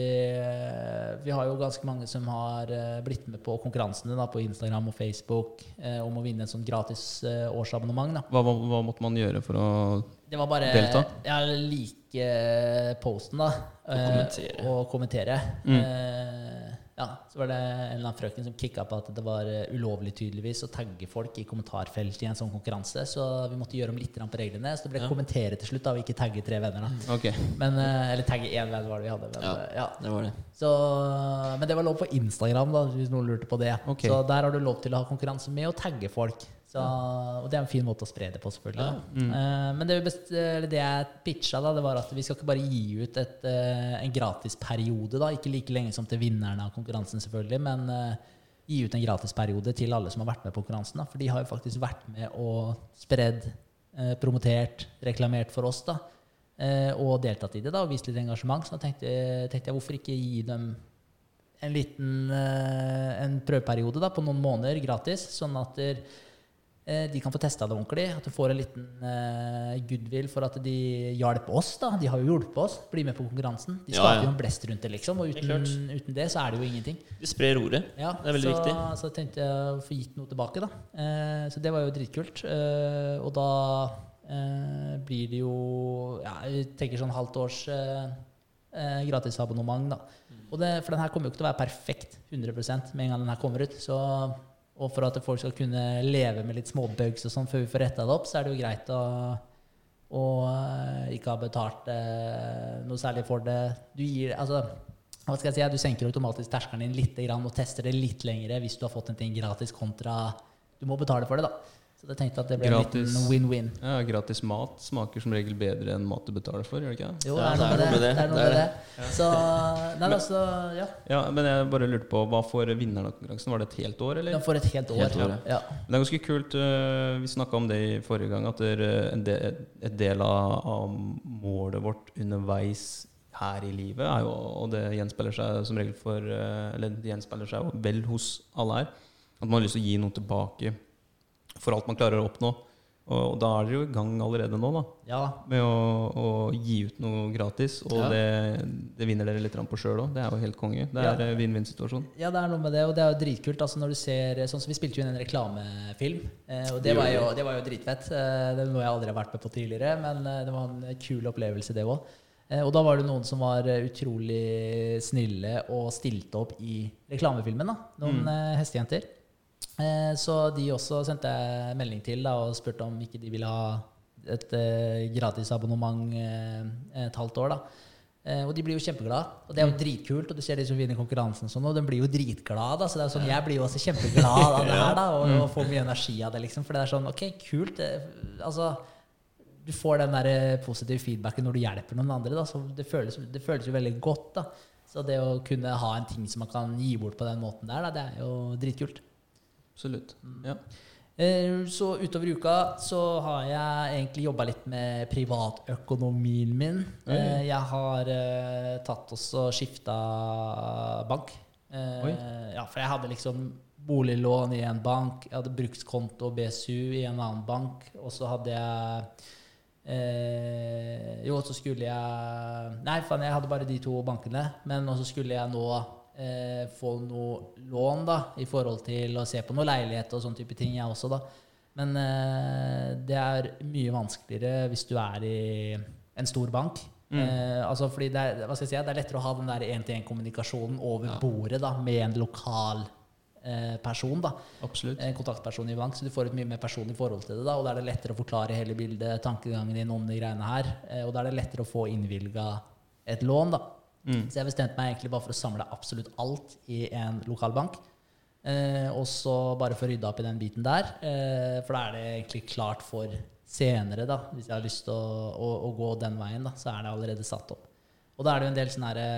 Vi har jo ganske mange som har eh, blitt med på konkurransene da, på Instagram og Facebook eh, om å vinne en sånn gratis eh, årsabonnement. Da. Hva, hva, hva måtte man gjøre for å Det var bare Delta? Ja, like eh, posten, da. Og eh, kommentere. Og kommentere. Mm. Eh, ja, så var det en eller annen frøken som kicka på at det var eh, ulovlig tydeligvis å tagge folk i kommentarfeltet i en sånn konkurranse, så vi måtte gjøre om litt på reglene. Så det ble Ja. kommentere til slutt, da, og ikke tagge tre venner. da. okay. Men, eh, eller tagge én venn var det vi hadde. Men, Ja. eh, ja. Det var det. Så, men det var lov på Instagram, da, hvis noen lurte på det. Okay. Så der har du lov til å ha konkurranse med å tagge folk. Så, og det er en fin måte å spre det på, selvfølgelig. Ja. Mm. Men det, best, eller det jeg pitcha, da, det var at vi skal ikke bare gi ut et, eh, en gratisperiode. da, Ikke like lenge som til vinnerne av konkurransen, selvfølgelig, men eh, gi ut en gratisperiode til alle som har vært med på konkurransen. da, For de har jo faktisk vært med og spredd, eh, promotert, reklamert for oss. da, eh, Og deltatt i det da, og vist litt engasjement. Så da tenkte, tenkte jeg hvorfor ikke gi dem en liten en prøveperiode da, på noen måneder gratis, sånn at der, de kan få testa det ordentlig. At du får en liten eh, goodwill for at de hjalp oss. da. De har jo hjulpet oss. Bli med på konkurransen. De Ja, skaper ja. jo en blest rundt det, liksom. Og uten, det, uten det så er det jo ingenting. Du sprer ordet. Ja, Det er veldig så, viktig. Så tenkte jeg å få gitt noe tilbake, da. Eh, så det var jo dritkult. Eh, og da eh, blir det jo ja, Jeg tenker sånn halvt års eh, eh, gratisabonnement, da. Og det, for den her kommer jo ikke til å være perfekt 100 med en gang den her kommer ut. Så, og for at folk skal kunne leve med litt småbugs og sånn før vi får retta det opp, så er det jo greit å og eh, ikke ha betalt eh, noe særlig for det. Du gir altså, hva skal jeg si, Du senker automatisk terskelen din litt og tester det litt lengre hvis du har fått en ting gratis, kontra du må betale for det. da. Så jeg tenkte at det ble en Gratis. liten win-win. Ja, gratis mat smaker som regel bedre enn mat du betaler for, gjør det ikke? det? Jo, det er noe med det. det, er noe det er med det. Så, nei, altså, ja. Ja, men jeg bare lurte på, hva får vinneren av konkurransen? Var det et helt år, eller? Den får et helt år. Helt år, ja. Men det er ganske kult. øh, Vi snakka om det i forrige gang, at det en del, et del av, av målet vårt underveis her i livet, er jo, og det gjenspeiler seg som regel for øh, Eller det gjenspeiler seg vel hos alle her, at man har lyst til å gi noe tilbake for alt man klarer å oppnå. Og, da er dere jo i gang allerede nå, da. ja. Med å, å gi ut noe gratis. Og Ja. det, det vinner dere litt på sjøl òg. Det er jo helt konge. Det er Ja. øh, vinn-vinn-situasjon. Ja, det er noe med det, og det er jo dritkult. Altså når du ser, sånn som Vi spilte jo inn en reklamefilm, eh, og det var, jo, det var jo dritfett. Eh, det noe jeg aldri har vært med på tidligere, men eh, det var en kul opplevelse, det òg. Eh, og da var det noen som var eh, utrolig snille og stilte opp i reklamefilmen. da, Noen mm. hestejenter. Eh, så de også sendte jeg melding til da, og spurte om ikke de ville ha et eh, gratis abonnement eh, et halvt år. da. Eh, og de blir jo kjempeglade. Og det er jo dritkult. Og du ser de som vinner konkurransen, og sånn, og de blir jo dritglade. Da. Så det er sånn, jeg blir jo også kjempeglad av [laughs] det her, da, og, og får mye energi av det. liksom, For det er sånn Ok, kult. Det, altså, du får den der positive feedbacken når du hjelper noen andre. Da, så det føles, det føles jo veldig godt. da. Så det å kunne ha en ting som man kan gi bort på den måten der, da, det er jo dritkult. Absolutt. Ja. Eh, Så utover uka så har jeg egentlig jobba litt med privatøkonomien min. Oi. Eh, Jeg har eh, tatt også skifta bank. Oi. Ja, for jeg hadde liksom boliglån i en bank, jeg hadde brukskonto og BSU i en annen bank, og så hadde jeg eh, Jo, så skulle jeg Nei, faen, jeg hadde bare de to bankene, men også skulle jeg nå eh, få noe lån da, i forhold til å se på noe leilighet og sånne type ting, jeg også, da. Men eh, det er mye vanskeligere hvis du er i en stor bank. Eh, altså fordi det er, hva skal jeg si, det er lettere å ha den der én-til-én-kommunikasjonen over Ja. bordet da, med en lokal eh, person. da, Absolutt. En kontaktperson i bank, så du får et mye mer personlig forhold til det. da, Og da er det lettere å forklare hele bildet, tankegangen din om de greiene her. eh, Og da er det lettere å få innvilga et lån. da. Mm. Så jeg bestemte meg egentlig bare for å samle absolutt alt i en lokalbank. Eh, og så bare få rydda opp i den biten der. Eh, for da er det egentlig klart for senere, da. Hvis jeg har lyst til å, å, å gå den veien, da, så er det allerede satt opp. Og da er det jo en del sånn herre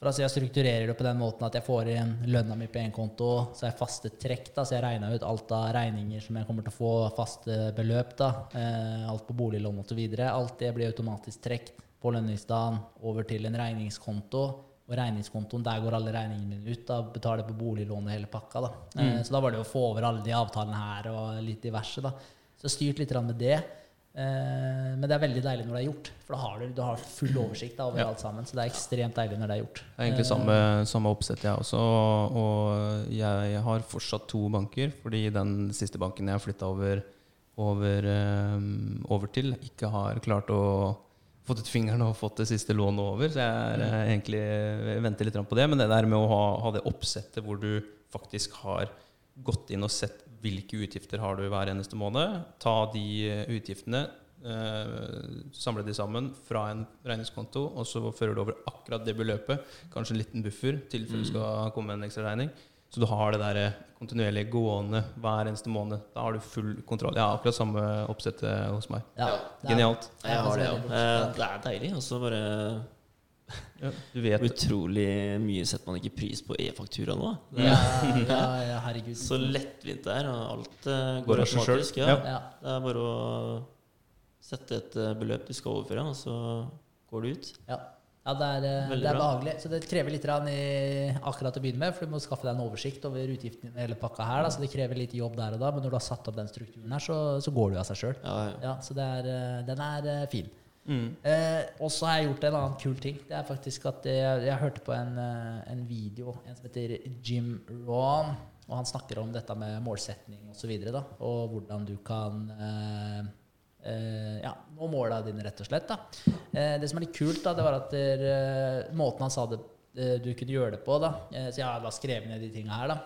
for altså Jeg strukturerer det på den måten at jeg får inn lønna mi på én konto, så er jeg faste trekk. da, Så jeg regna ut alt av regninger som jeg kommer til å få, faste beløp. da, eh, Alt på boliglån osv. Alt det blir automatisk trukket på lønningsdagen over til en regningskonto. Og regningskontoen, der går alle regningene mine ut. da, Betaler på boliglånet hele pakka. da. Mm. Så da var det å få over alle de avtalene her og litt diverse. da. Så jeg styrt litt med det. Eh, Men det er veldig deilig når det er gjort, for da har du, du har full oversikt da, over Ja. alt sammen. Så det er ekstremt deilig når det er gjort. Det er egentlig Eh, samme, samme oppsett, jeg også. Og jeg har fortsatt to banker, fordi den siste banken jeg flytta over, over, eh, over til, ikke har klart å fått ut fingeren og fått det siste lånet over. Så jeg er eh, egentlig venter litt på det. Men det der med å ha, ha det oppsettet hvor du faktisk har gått inn og sett hvilke utgifter har du hver eneste måned, ta de eh, utgiftene, eh, samle de sammen fra en regningskonto, og så fører du over akkurat det beløpet, kanskje en liten buffer, i tilfelle det skal komme en ekstra regning. Så du har det der kontinuerlig gående hver eneste måned. Da har du full kontroll. Jeg har akkurat samme oppsettet hos meg. Ja, Genialt. det er Jeg har det, ja. Eh. Det er deilig. Og så bare Ja, du vet Utrolig mye setter man ikke pris på e-faktura nå. Ja, ja, ja, herregud. [laughs] så lettvint det er. Og alt eh, Går automatisk. Ja. Det er bare å sette et eh, beløp du skal overføre, og så går det ut. Ja. Ja, det er, eh, det er behagelig. Så det krever litt i, akkurat å begynne med, for du må skaffe deg en oversikt over utgiftene i hele pakka her. Da, så det krever litt jobb der og da, men når du har satt opp den strukturen her, så, så går det av seg sjøl. Ja, ja. Ja, så det er, eh, den er eh, fin. mm. Eh, og så har jeg gjort en annen kul ting. Det er faktisk at jeg, jeg hørte på en, en video, en som heter Jim Rohn. Og han snakker om dette med målsetning osv. Og, så videre, da, og hvordan du kan eh, eh, ja, nå måla dine, rett og slett. Da. Uh, det som er litt kult, da, det var at eh, måten han sa det eh, du kunne gjøre det på da, Så jeg har da skrevet ned de tinga her. da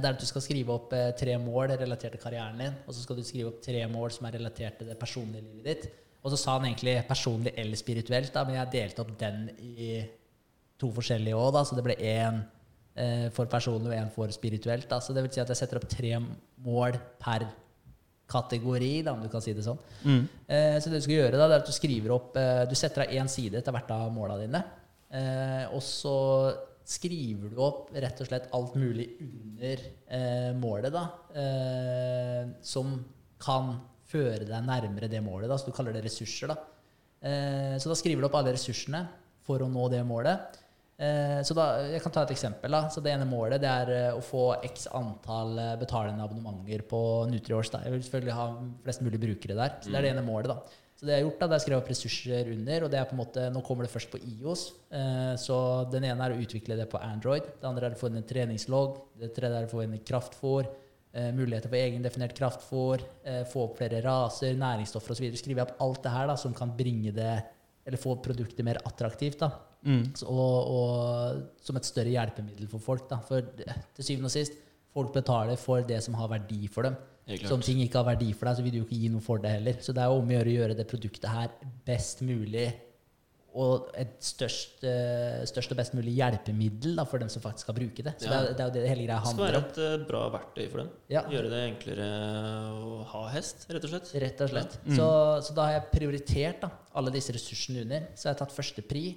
Det er at du skal skrive opp tre mål relatert til karrieren din. Og så skal du skrive opp tre mål som er relatert til det personlige livet ditt. Og så sa han egentlig personlig eller spirituelt, da, men jeg delte opp den i to forskjellige òg, så det ble én for personlig og én for spirituelt. Da. Så det vil si at jeg setter opp tre mål per kategori, da, om du kan si det sånn. Mm. Eh, så det du skal gjøre, da, det er at du skriver opp eh, Du setter av én side til hvert av måla dine. Eh, og så skriver du opp rett og slett alt mulig under eh, målet, da. Eh, som kan føre deg nærmere det målet. Da, så du kaller det ressurser. Da. Eh, så da skriver du opp alle ressursene for å nå det målet. Eh, så da, Jeg kan ta et eksempel. Da. Så Det ene målet det er eh, å få x antall eh, betalende abonnementer på Nutriors. Jeg vil selvfølgelig ha flest mulig brukere der. Så Det er det ene målet. da. Så det jeg har gjort da, det er skrevet opp ressurser under. og det er på en måte, Nå kommer det først på IOS. Så Den ene er å utvikle det på Android. Det andre er å få inn en treningslogg. Det tredje er å få inn kraftfôr. Eh, muligheter for egendefinert kraftfôr. Få opp flere raser, næringsstoffer osv. Skrive opp alt det her da, som kan bringe det, eller få produktet mer attraktivt. da. Mm. Så- Og, og som et større hjelpemiddel for folk. Da. For til syvende og sist, folk betaler for det som har verdi for dem. Så om ting ikke har verdi for deg, så vil du jo ikke gi noe for det heller. Så det er om å gjøre å gjøre det produktet her best mulig og et størst, eh, størst og best mulig hjelpemiddel da, for dem som faktisk skal bruke det. Så Ja. det, er, det er jo det hele greia handler om. Det skal være et eh, bra verktøy for dem. Ja. Gjøre det enklere å ha hest, rett og slett. Rett og slett. Så, så da har jeg prioritert da, alle disse ressursene under. Så jeg har tatt første pri,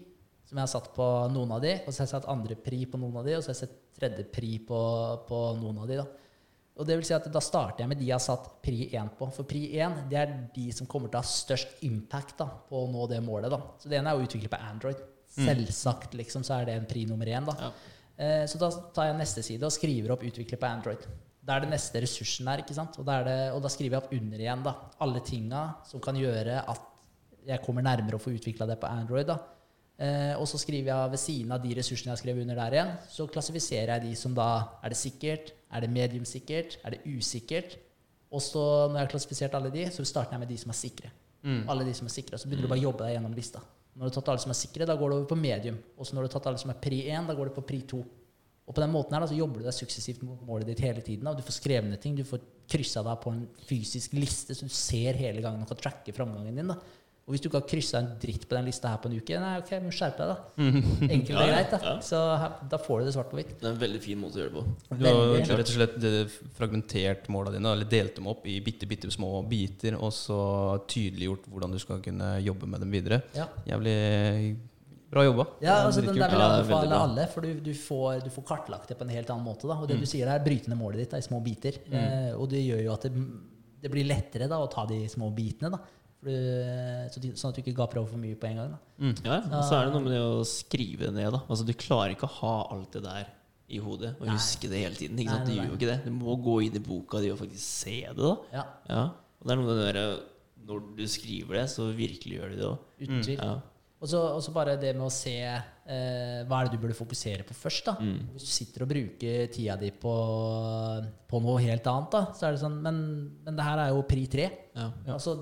som jeg har satt på noen av de, og så har jeg satt andre pri på noen av de, og så har jeg sett tredje pri på, på noen av de. da. Og det vil si at Da starter jeg med de jeg har satt pri 1 på. For pri 1 det er de som kommer til å ha størst impact da, på å nå det målet. da. Så Det ene er å utvikle på Android. Selvsagt liksom, så er det en pri nummer én. da. Ja. Eh, så da tar jeg neste side og skriver opp 'utvikle på Android'. Da er det neste ressursen der. ikke sant? Og da, er det, og da skriver jeg opp under igjen da, alle tinga som kan gjøre at jeg kommer nærmere å få utvikla det på Android. da. Eh, og så skriver jeg ved siden av de ressursene jeg har skrevet under der igjen, så klassifiserer jeg de som da er det sikkert, er det mediumsikkert? er det usikkert. Og så når jeg har klassifisert alle de, så starter jeg med de som er sikre. Alle de som er sikre, og Så begynner du bare å jobbe deg gjennom lista. Når du har tatt alle som er sikre, da går du over på medium. Og så når du har tatt alle som er pri 1, da går du på pri 2. Og på den måten her da, så jobber du deg suksessivt mot målet ditt hele tiden. Da. Du får skrevet ned ting, du får kryssa deg på en fysisk liste, så du ser hele gangen og kan tracke framgangen din. da. Og hvis du ikke har kryssa en dritt på den lista her på en uke, nei, ok, men skjerp deg, da. [laughs] Enkelt og Ja, greit. da. ja. Så her, da får du det svart på hvitt. Det er en veldig fin måte å gjøre det på. Du har Veldig. rett og slett eh, fragmentert måla dine, eller delt dem opp i bitte, bitte små biter, og så tydeliggjort hvordan du skal kunne jobbe med dem videre. Ja. Jævlig bra jobba. Ja, altså den der vil jeg anbefale ja, alle, for du, du, får, du får kartlagt det på en helt annen måte. Da. Og Mm. det du sier er bryte ned målet ditt da, i små biter. Eh, og det gjør jo at det, det blir lettere da, å ta de små bitene. Da. Sånn at du ikke gaper over for mye på en gang. Da. Ja, og så er det noe med det å skrive det ned. da Altså Du klarer ikke å ha alt det der i hodet og Nei. huske det hele tiden. Ikke Nei, sant? Du gjør jo ikke det. Du må gå inn i boka di og faktisk se det. da Ja, Ja, og det er noe med det der Når du skriver det, så virkelig gjør du det òg. Mm. Ja. Og så og så bare det med å se eh, hva er det du burde fokusere på først. da Mm. Hvis du sitter og bruker tida di på, på noe helt annet, da så er det sånn Men, men det her er jo pri tre. Ja. Altså,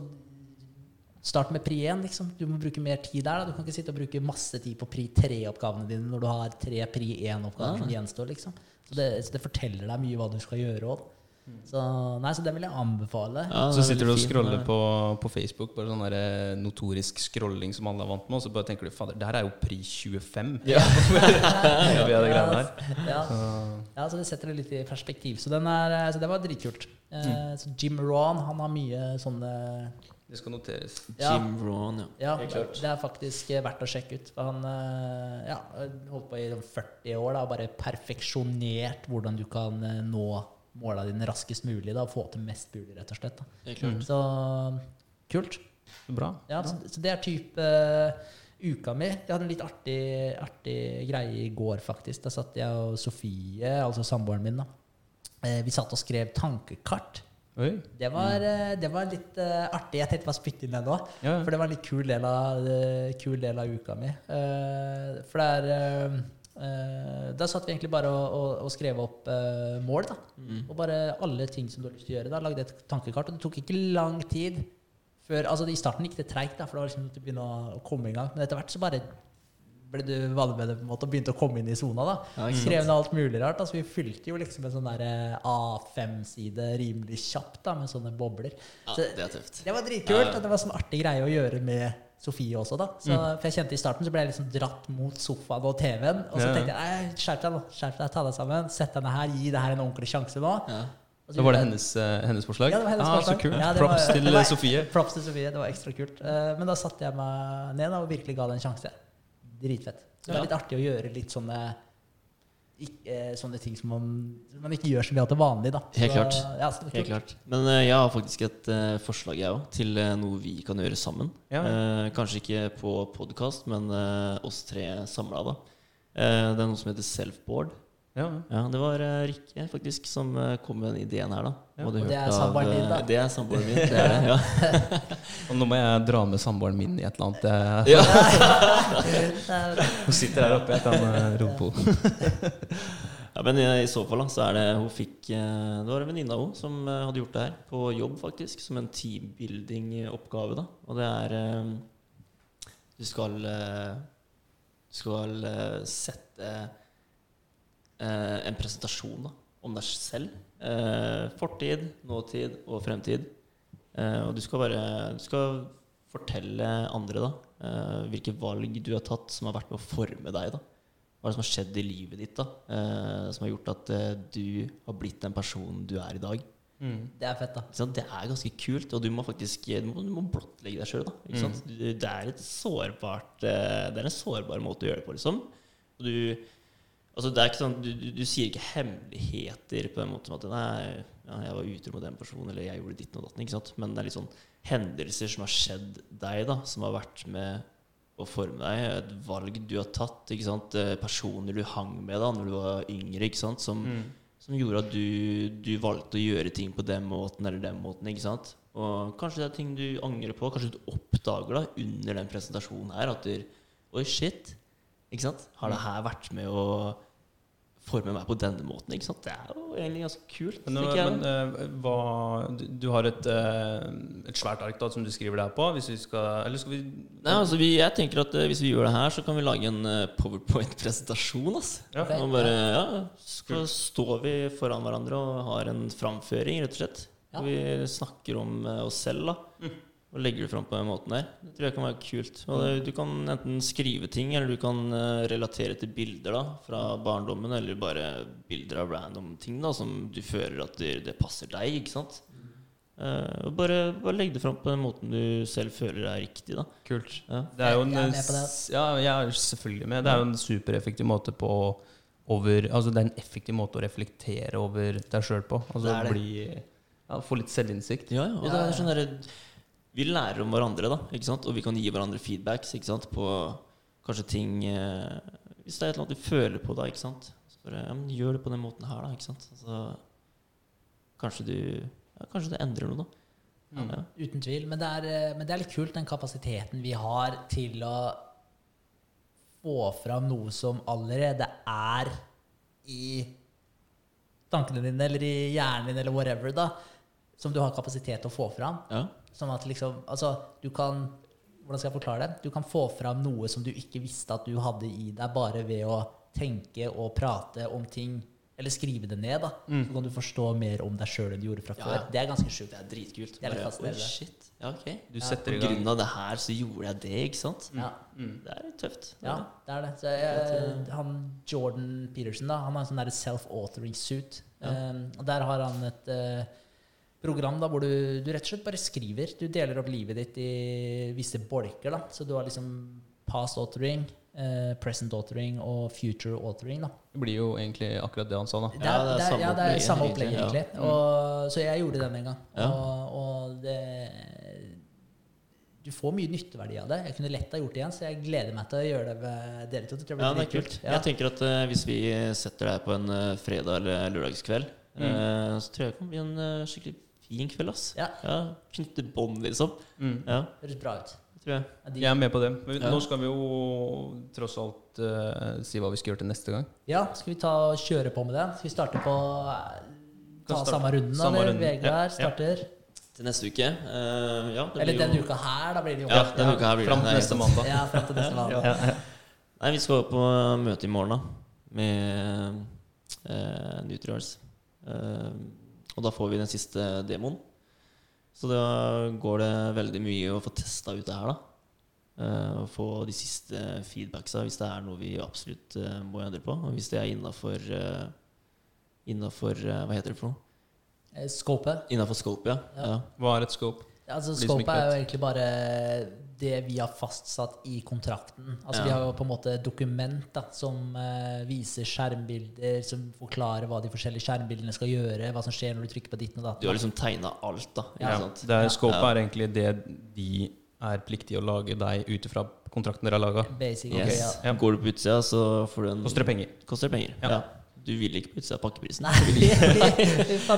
start med pri 1. Liksom. Du må bruke mer tid der. Da. Du kan ikke sitte og bruke masse tid på pri 3-oppgavene dine når du har tre pri 1-oppgaver som gjenstår. Liksom. Så, det, så det forteller deg mye hva du skal gjøre òg. Så, nei, så det vil jeg anbefale. Ja, Så er sitter du og scroller på, på Facebook, bare sånn der eh, notorisk scrolling som alle er vant med, og så bare tenker du fader, det her er jo pri 25. [laughs] Ja. [laughs] Ja. Ja. ja, så det setter det litt i perspektiv. Så, den er, så det var dritkult. Mm. så Jim Rohn, han har mye sånne Det skal noteres. Ja. Jim Rohn, ja. Ja, det, er faktisk eh, verdt å sjekke ut. For han eh, ja, holdt på i sånn 40 år da, og bare perfeksjonert hvordan du kan eh, nå måla dine raskest mulig. Da, og få til mest mulig, rett og slett. Da. Så kult. Bra. Ja, så, så det er type uka mi. Jeg hadde en litt artig, artig greie i går, faktisk. Da satt jeg og Sofie, altså samboeren min, da. Eh, vi satt og skrev tankekart. Oi. Det var, eh, det var litt uh, artig. Jeg tenkte bare spytte inn det nå. Ja. For det var en litt kul del av, uh, kul del av uka mi. Uh, for det er eh, eh, Da satt vi egentlig bare og, og, og skrev opp mål. da. Og bare alle ting som du har lyst til å gjøre. da, Lagde et tankekart. Og det tok ikke lang tid før altså I starten gikk det treigt, for det var liksom til å begynne å komme i gang. Men etter hvert så bare ble du det på en måte og begynte å komme inn i sona. da. Ja. Skrev ned alt mulig rart. altså Vi fylte jo liksom en sånn der eh, A5-side rimelig kjapt da, med sånne bobler. Ja, det er tøft. det var dritkult. Og Det var sånn artig greie å gjøre med Sofie også. da så, For jeg kjente I starten så ble jeg liksom dratt mot sofaen og TV-en. Og så Ja. tenkte jeg skjerp deg, nå, skjerp deg, ta deg sammen. Sett deg ned her, gi det her en ordentlig sjanse nå. Ja. Så var det hennes, eh, hennes forslag? Ja, det var hennes ah, forslag. Så kult. Ja, var- Props til [laughs] var- eh, Sofie. Props til Sofie. Det var ekstra kult. Eh, Men da satte jeg meg ned og virkelig ga det en sjanse. Dritfett. Så det er litt artig å gjøre litt sånne eh, sånne ting som man, som man ikke gjør så mye av til vanlig. da Helt så, klart. Ja, så Helt klart. Men eh, jeg har faktisk et eh, forslag, jeg også, til noe vi kan gjøre sammen. Ja. Eh, kanskje ikke på podkast, men eh, oss tre samla. Eh, det er noe som heter self-board. Ja. Ja, det var eh, Rikke faktisk som eh, kom med den ideen her, da. Ja. Og Og det er samboeren din, da? eh, Det er samboeren min. Det er det, ja. [laughs] Og nå må jeg dra med samboeren min i et eller annet. Jeg ja. [laughs] Hun sitter her oppe, jeg kan eh, rope henne. [laughs] ja men i, i så fall da, så er det hun fikk eh, Det var en venninne av henne som eh, hadde gjort det her på jobb, faktisk. Som en teambuilding-oppgave. da Og det er eh, Du skal eh, Du skal eh, sette eh, en presentasjon da, om deg selv. Eh, fortid, nåtid og fremtid. Eh, og du skal bare Du skal fortelle andre da Eh, hvilke valg du har tatt som har vært med å forme deg. da Hva er det som har skjedd i livet ditt da eh, som har gjort at eh, du har blitt den personen du er i dag? Mm. Det er fett, da. Det er ganske kult, og du må faktisk du må, du må blottlegge deg sjøl. Det er et sårbart eh, Det er en sårbar måte å gjøre det på, liksom. Og du, altså det er ikke sånn, du, du, du sier ikke hemmeligheter på den måten at Nei, ja, jeg var utro med den personen, eller jeg gjorde ditt og datten. Ikke sant? Men det er litt sånn hendelser som har skjedd deg, da, som har vært med å forme deg. Et valg du har tatt. Ikke sant? Eh, Personer du hang med da når du var yngre, ikke sant? Som, som gjorde at du, du valgte å gjøre ting på den måten eller den måten. ikke sant? Og kanskje det er ting du angrer på. Kanskje du oppdager da under den presentasjonen her at du, Oi, shit. Ikke sant? Har det her vært med å forme meg på denne måten? ikke sant? Det er jo egentlig ganske kult. Men, nå- men uh, hva, du, du har et, uh, et svært ark da, som du skriver der på? Hvis vi skal, eller skal vi Nei, altså vi, jeg tenker at uh, Hvis vi gjør det her, så kan vi lage en eh, powerpoint-presentasjon. Altså. Ja. Og bare, ja, så står vi foran hverandre og har en framføring, rett og slett. Ja. Vi snakker om eh, oss selv. da Og legger det fram på den måten der. Det tror jeg kan være kult. Og det, Du kan enten skrive ting, eller du kan eh, relatere til bilder da fra barndommen, eller bare bilder av random ting da som du føler at det, det passer deg. ikke sant? Uh, og bare, bare legg det fram på den måten du selv føler er riktig. da Kult. ja. Det er jo en, Jeg er med på det. Ja, jeg er selvfølgelig med. Det er jo en supereffektiv måte på over, altså Det er en effektiv måte å reflektere over deg sjøl på. Altså Det det. bli ja, Få litt selvinnsikt. Ja, ja, og det er sånn derre Vi lærer om hverandre, da. Ikke sant? Og vi kan gi hverandre feedbacks ikke sant? på kanskje ting eh, Hvis det er et eller annet du føler på, da. Ikke sant? Så bare, ja, men gjør det på den måten her, da. Ikke sant? Altså, kanskje du ja, Kanskje det endrer noe, da. Mm. Ja. Uten tvil. Men det, er, eh, men det er litt kult, den kapasiteten vi har til å få fram noe som allerede er i tankene dine, eller i hjernen din, eller whatever, da. Som du har kapasitet til å få fram. Ja. Sånn at liksom Altså, du kan Hvordan skal jeg forklare det? Du kan få fram noe som du ikke visste at du hadde i deg, bare ved å tenke og prate om ting, eller skrive det ned. da Så kan du forstå mer om deg sjøl enn du gjorde fra Ja, før. ja. Det er ganske sjukt. Det er dritkult. Det er litt Bare, fascinerende. Shit. Ja, ok. Du Ja, setter På i gang grunn av det her så gjorde jeg det, ikke sant? Ja. Det er litt tøft. Det er Ja, det. er det. Så jeg, han Jordan Peterson da, han har en sånn self-authoring suit. Ja. Um, og Der har han et eh, program da, hvor du, du rett og slett bare skriver. Du deler opp livet ditt i visse bolker. da. Så du har liksom past authoring, eh, present authoring og future authoring. da. Det blir jo egentlig akkurat det han sa, da. Det er, det er, ja, det er samme opplegg, ja. egentlig. Og, så jeg gjorde den en gang. Ja. Og, og det Du får mye nytteverdi av det. Jeg kunne lett ha gjort det igjen, så jeg gleder meg til å gjøre det med dere to. Det tror jeg Ja, det er kult. Ja. Jeg tenker at uh, hvis vi setter deg på en uh, fredag eller lørdagskveld, eh, så tror jeg det kan bli en skikkelig fin kveld. ass. Ja. Knytte bånd, liksom. Mm. Ja, Høres bra ut. jeg. Jeg er med på det. Men Ja. nå skal vi jo tross alt uh, si hva vi skal gjøre til neste gang. ja, skal vi ta og kjøre på med det? Skal vi starte på uh, Ta starte- samme runden, samme eller? runden. Vegard Ja, ja. starter. Til neste uke. Uh, ja, det Eller blir jo- uka her, da blir det jo Ja, denne uka her blir det. Fram til neste mandag. Ja, frem til neste mandag. Ja. Nei, vi skal på møte i morgen, da. Med uh, Nutrials. Eh, og da får vi den siste demoen. Så da går det veldig mye å få testa ut det her, da. Uh, og få de siste feedbacksa hvis det er noe vi absolutt uh, må endre på. Og hvis det er innafor uh, Innafor Hva heter det for noe? Scope. Innafor scope, ja. Ja. ja. Hva er et scope? Altså, Scopet er jo egentlig bare det vi har fastsatt i kontrakten. Altså Ja. Vi har jo på en måte dokument da, som uh, viser skjermbilder, som forklarer hva de forskjellige skjermbildene skal gjøre, hva som skjer når du trykker på ditten og Du har liksom tegna alt, da. Ikke Ja. Det er, Ja. scope Ja. er egentlig det de er pliktige å lage deg ut ifra kontrakten dere har laga. Yes. ja. Ja. Går du på utsida, så får du en Koster det penger. Koster det penger. Ja. Du vil ikke på utsida av pakkeprisen. Nei,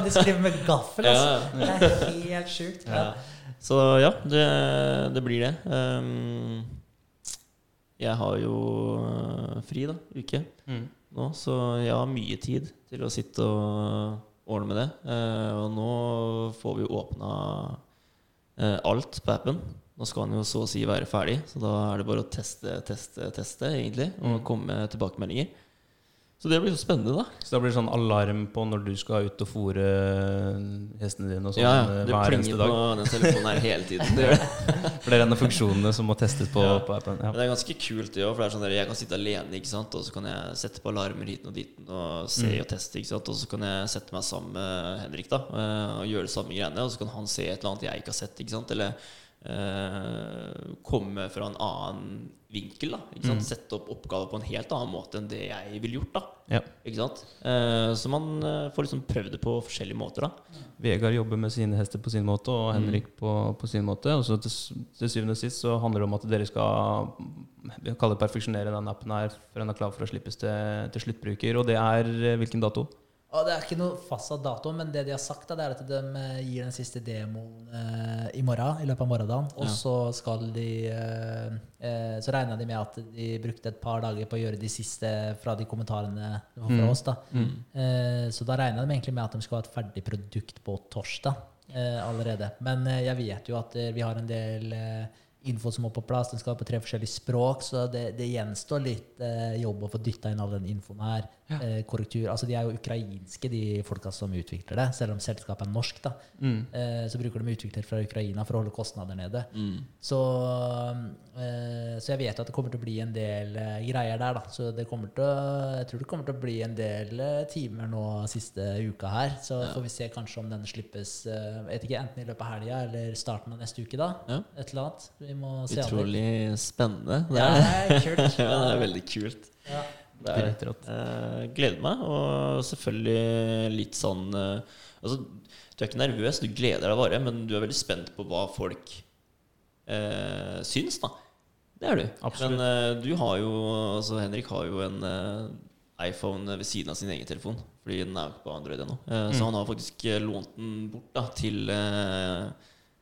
[laughs] de skriver med gaffel, altså. Ja. Det er helt sjukt. Ja. Så ja, det, det blir det. Um, jeg har jo uh, fri, da, uke Mm. nå, så jeg har mye tid til å sitte og ordne med det. Uh, og nå får vi jo åpna uh, alt på appen. Nå skal den jo så å si være ferdig, så da er det bare å teste, teste, teste, egentlig. Og Mm. komme med tilbakemeldinger. Så det blir så spennende, da. Så da blir det sånn alarm på når du skal ut og fòre hestene dine og sånn Ja, eh, ja. Det hver plinger på den telefonen her hele tiden. [laughs] Det gjør det. For det er en av funksjonene som må testes på, Ja. på appen. Ja. Men det er ganske kult, det òg. For det er sånn der, jeg kan sitte alene, ikke sant? og så kan jeg sette på alarmer hit og dit og se og teste. ikke sant? Og så kan jeg sette meg sammen med Henrik da eh, og gjøre det samme greiene. Og så kan han se et eller annet jeg ikke har sett. ikke sant? Eller eh, komme fra en annen vinkel. da, sant? Sette opp oppgaver på en helt annen måte enn det jeg ville gjort. da, Ja. Eh, så man eh, får liksom prøvd det på forskjellige måter. da. Vegard jobber med sine hester på sin måte, og Henrik på, på sin måte. Og så til, til syvende og sist så handler det om at dere skal det perfeksjonere den appen her før den er klar for å slippes til, til sluttbruker. Og det er eh, hvilken dato? Og det er ikke noe fastsatt dato, men det de har sagt, da, er at de eh, gir den siste demoen eh, i morgen. I løpet av morgendagen. Og Ja. så skal de eh, eh, Så regna de med at de brukte et par dager på å gjøre de siste fra de kommentarene fra Mm. oss. da. Eh, så da regna de egentlig med at de skulle ha et ferdig produkt på torsdag eh, allerede. Men jeg vet jo at vi har en del info som må på plass. Den skal på tre forskjellige språk, så det, det gjenstår litt jobb å få dytta inn all den infoen her. Eh, korrektur. Altså, de er jo ukrainske, de folka som utvikler det, selv om selskapet er norsk. da. Mm. Eh, så bruker de utvikler fra Ukraina for å holde kostnader nede. Så, eh, så jeg vet at det kommer til å bli en del greier der, da. Så det kommer til å, jeg tror det kommer til å bli en del timer nå siste uka her. Så får vi se kanskje om den slippes vet ikke, enten i løpet av helga eller starten av neste uke. da. Ja. Et eller annet. Vi må se. Utrolig spennende. Det Ja, er, det er kult. [laughs] ja, det er veldig kult. Ja. Det er, og slett. Eh, gleder meg, og selvfølgelig litt sånn eh, Altså, du er ikke nervøs, du gleder deg bare, men du er veldig spent på hva folk eh, syns, da. Det er du. Absolutt. Men eh, du har jo Altså, Henrik har jo en eh, iPhone ved siden av sin egen telefon, fordi den er jo ikke på Android ennå. Mm. Så han har faktisk eh, lånt den bort da, til eh,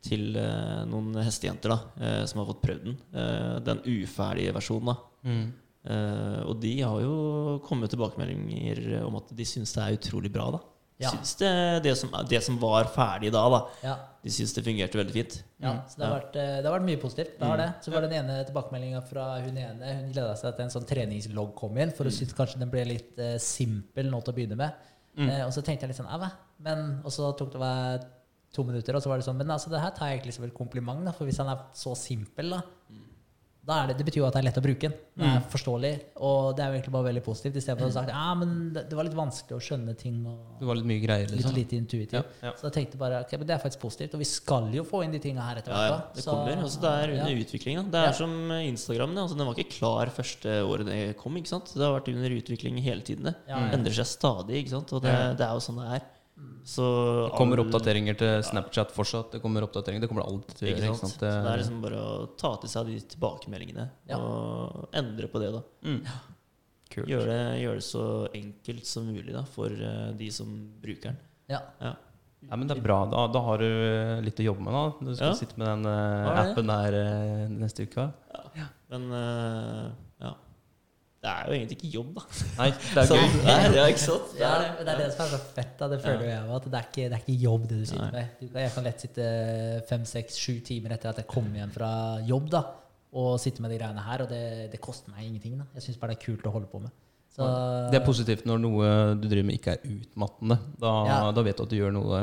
til eh, noen hestejenter da, eh, som har fått prøvd den. Eh, den uferdige versjonen. da Mm. Eh, og de har jo kommet tilbakemeldinger om at de syns det er utrolig bra. da Ja. Syns det, det, som, det som var ferdig da, da Ja. de syns det fungerte veldig fint. Ja, så det har, Ja. vært, eh, det har vært mye positivt. Det har det. Så var den ene tilbakemeldinga fra hun ene. Hun gleda seg til en sånn treningslogg kom inn, for hun syntes kanskje den ble litt uh, simpel nå til å begynne med. Eh, og så tenkte jeg litt sånn, «Æ, men, og så tok det meg to minutter, og så var det sånn Men altså, det her tar jeg egentlig som et kompliment, da, for hvis han er så simpel, da er det, det betyr jo at det er lett å bruke den. Det er forståelig, og det er jo egentlig bare veldig positivt. I stedet for å sagt ja, men det, var litt vanskelig å skjønne ting. og Det var litt mye greier, Litt liksom. lite intuitivt. Ja, ja. Så jeg tenkte bare ok, men det er faktisk positivt. Og vi skal jo få inn de tinga her etter hvert. ja, ja, det Så- kommer. Altså, det er under ja. utvikling. Da. Det er som Instagram. Da. Altså, den var ikke klar første året det kom. Ikke sant? Det har vært under utvikling hele tiden. Det endrer seg stadig. Ikke sant? Og det, det er jo sånn det er. Så Det kommer all- oppdateringer til Snapchat fortsatt. Det kommer oppdateringer, det kommer alt alltid Ikke sant? Ikke sant? Så det er liksom bare å ta til seg de tilbakemeldingene Ja. og endre på det. da mm. Gjøre det, gjør det så enkelt som mulig da for eh, de som bruker den. Ja. Ja. Ja, men det er bra. Da, da har du eh, litt å jobbe med. da Du skal Ja. sitte med den uh, appen der uh, neste uke. Men eh, ja. Det er jo egentlig ikke jobb, da. Nei, det er [laughs] Sånn, gøy. det er, ja, ikke sant? Ja, det, det er det som er så fett. Da. Det føler ja. jeg. At det er, ikke, det er ikke jobb, det du sitter Nei. med. Jeg kan lett sitte fem, seks, sju timer etter at jeg kommer hjem fra jobb da, og sitte med de greiene her, og det, det koster meg ingenting. Da. Jeg syns bare det er kult å holde på med. Så, Det er positivt når noe du driver med, ikke er utmattende. Da, Ja. da vet du at du gjør noe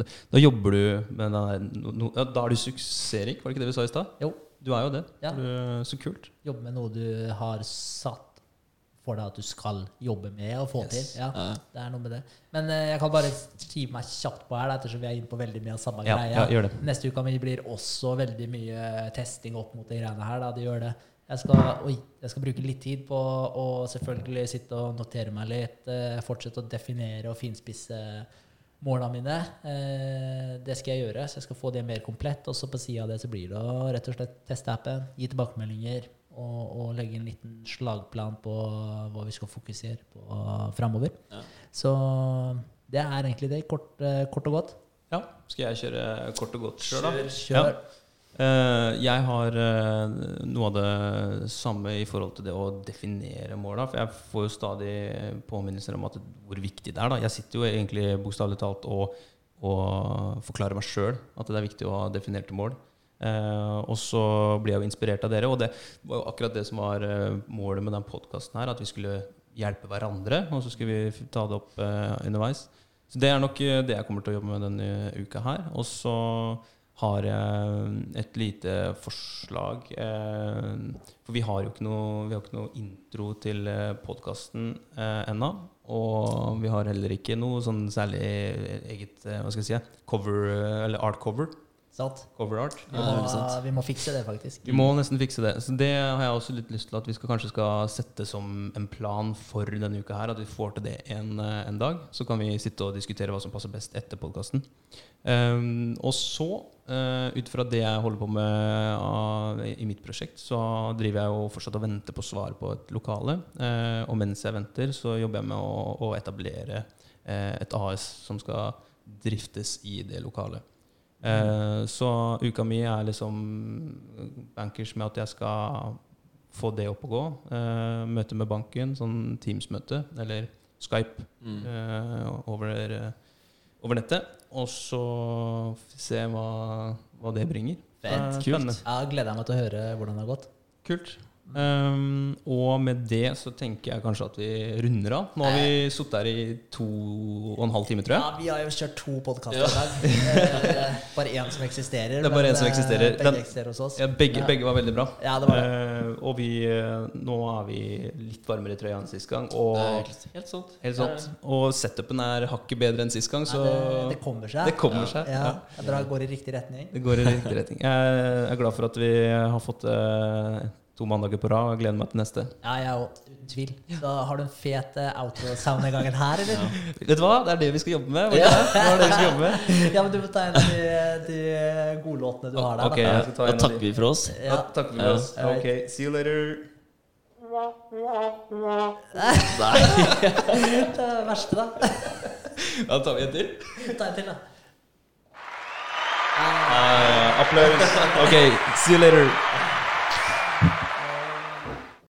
Da, da jobber du med den no, no, ja, Da er du suksessrik, var det ikke det vi sa i stad? Jo. Du er jo det. Ja. Du, så kult. jobbe med noe du har satt for deg at du skal jobbe med og få Yes. til. Ja, Ja. det er noe med det. Men eh, jeg kan bare skrive meg kjapt på her, da, ettersom vi er inne på veldig mye av samme Ja, greie. ja. Neste uke mi blir også veldig mye testing opp mot de greiene her. Da. Det gjør det. Jeg skal, oi, jeg skal bruke litt tid på å selvfølgelig sitte og notere meg litt. eh, fortsette å definere og finspisse målene mine. Eh, det skal jeg gjøre, så jeg skal få det mer komplett. Og så på sida av det så blir det å rett og slett teste appen, gi tilbakemeldinger og, og legge en liten slagplan på hva vi skal fokusere på framover. Ja. Så det er egentlig det, kort, eh, kort og godt. Ja. Skal jeg kjøre kort og godt sjøl, da? Kjør. Eh, jeg har eh, noe av det samme i forhold til det å definere måla. For jeg får jo stadig påminnelser om at hvor viktig det er. da Jeg sitter jo egentlig bokstavelig talt og, og forklarer meg sjøl at det er viktig å ha definerte mål. Eh, og så ble jeg jo inspirert av dere. Og det var jo akkurat det som var eh, målet med den podkasten her. At vi skulle hjelpe hverandre, og så skulle vi ta det opp eh, underveis. Så det er nok eh, det jeg kommer til å jobbe med denne uka her. Og så har jeg et lite forslag. Eh, for vi har jo ikke noe, har ikke noe intro til podkasten eh, ennå. Og vi har heller ikke noe sånn særlig eget hva skal jeg si, cover, eller art cover. Sant? Cover art. Vi Ja, må, vi må fikse det, faktisk. Vi må nesten fikse det. Så det har jeg også litt lyst til at vi skal, kanskje skal sette som en plan for denne uka her. At vi får til det en, eh, en dag. Så kan vi sitte og diskutere hva som passer best etter podkasten. og så, uh, ut fra det jeg holder på med uh, i mitt prosjekt, så driver jeg jo fortsatt og venter på svar på et lokale. Uh, og mens jeg venter, så jobber jeg med å, å etablere eh, et AS som skal driftes i det lokalet. Eh, så uka mi er liksom bankers med at jeg skal få det opp å gå. Eh, møte med banken, sånn Teams-møte, eller Skype, Mm. eh, over, over nettet. Og så se hva, hva det bringer. Fett. Kult. Jeg gleder meg til å høre hvordan det har gått. Kult. Um, og med det så tenker jeg kanskje at vi runder av. Nå har vi sittet her i to og en halv time, tror jeg. Ja, Vi har jo kjørt to podkaster Ja. i dag. [laughs] Eh, bare én som eksisterer. Det er bare men, en som eh, eksisterer. Begge Den- eksisterer hos oss. Ja, begge, Ja. begge var veldig bra. Ja, det var det. Uh, og vi, eh, nå er vi litt varmere i trøya enn sist gang. Og, helt, helt sant. helt sant. og setupen er hakket bedre enn sist gang, så det, det kommer seg. det kommer seg. Ja, Ja. jeg går i riktig retning. Det går i riktig retning. Jeg er glad for at vi har fått eh, to mandager på rad, gleder meg til neste. Ja, jeg òg. Uten tvil. Så har du en fet eh, outro-sound den gangen her, eller? Vet du hva? Det er det vi skal jobbe med. Ja. det? Det det vi skal jobbe med. Ja, men du må ta en av de, de godlåtene du har der. Ok, da. Da takker vi for oss. Ja, Ja. takk for Ja. oss. Ok, see you later. Det er det verste, da. Da tar vi en til. Ta en til, da. Uh, applaus. Ok, see you later.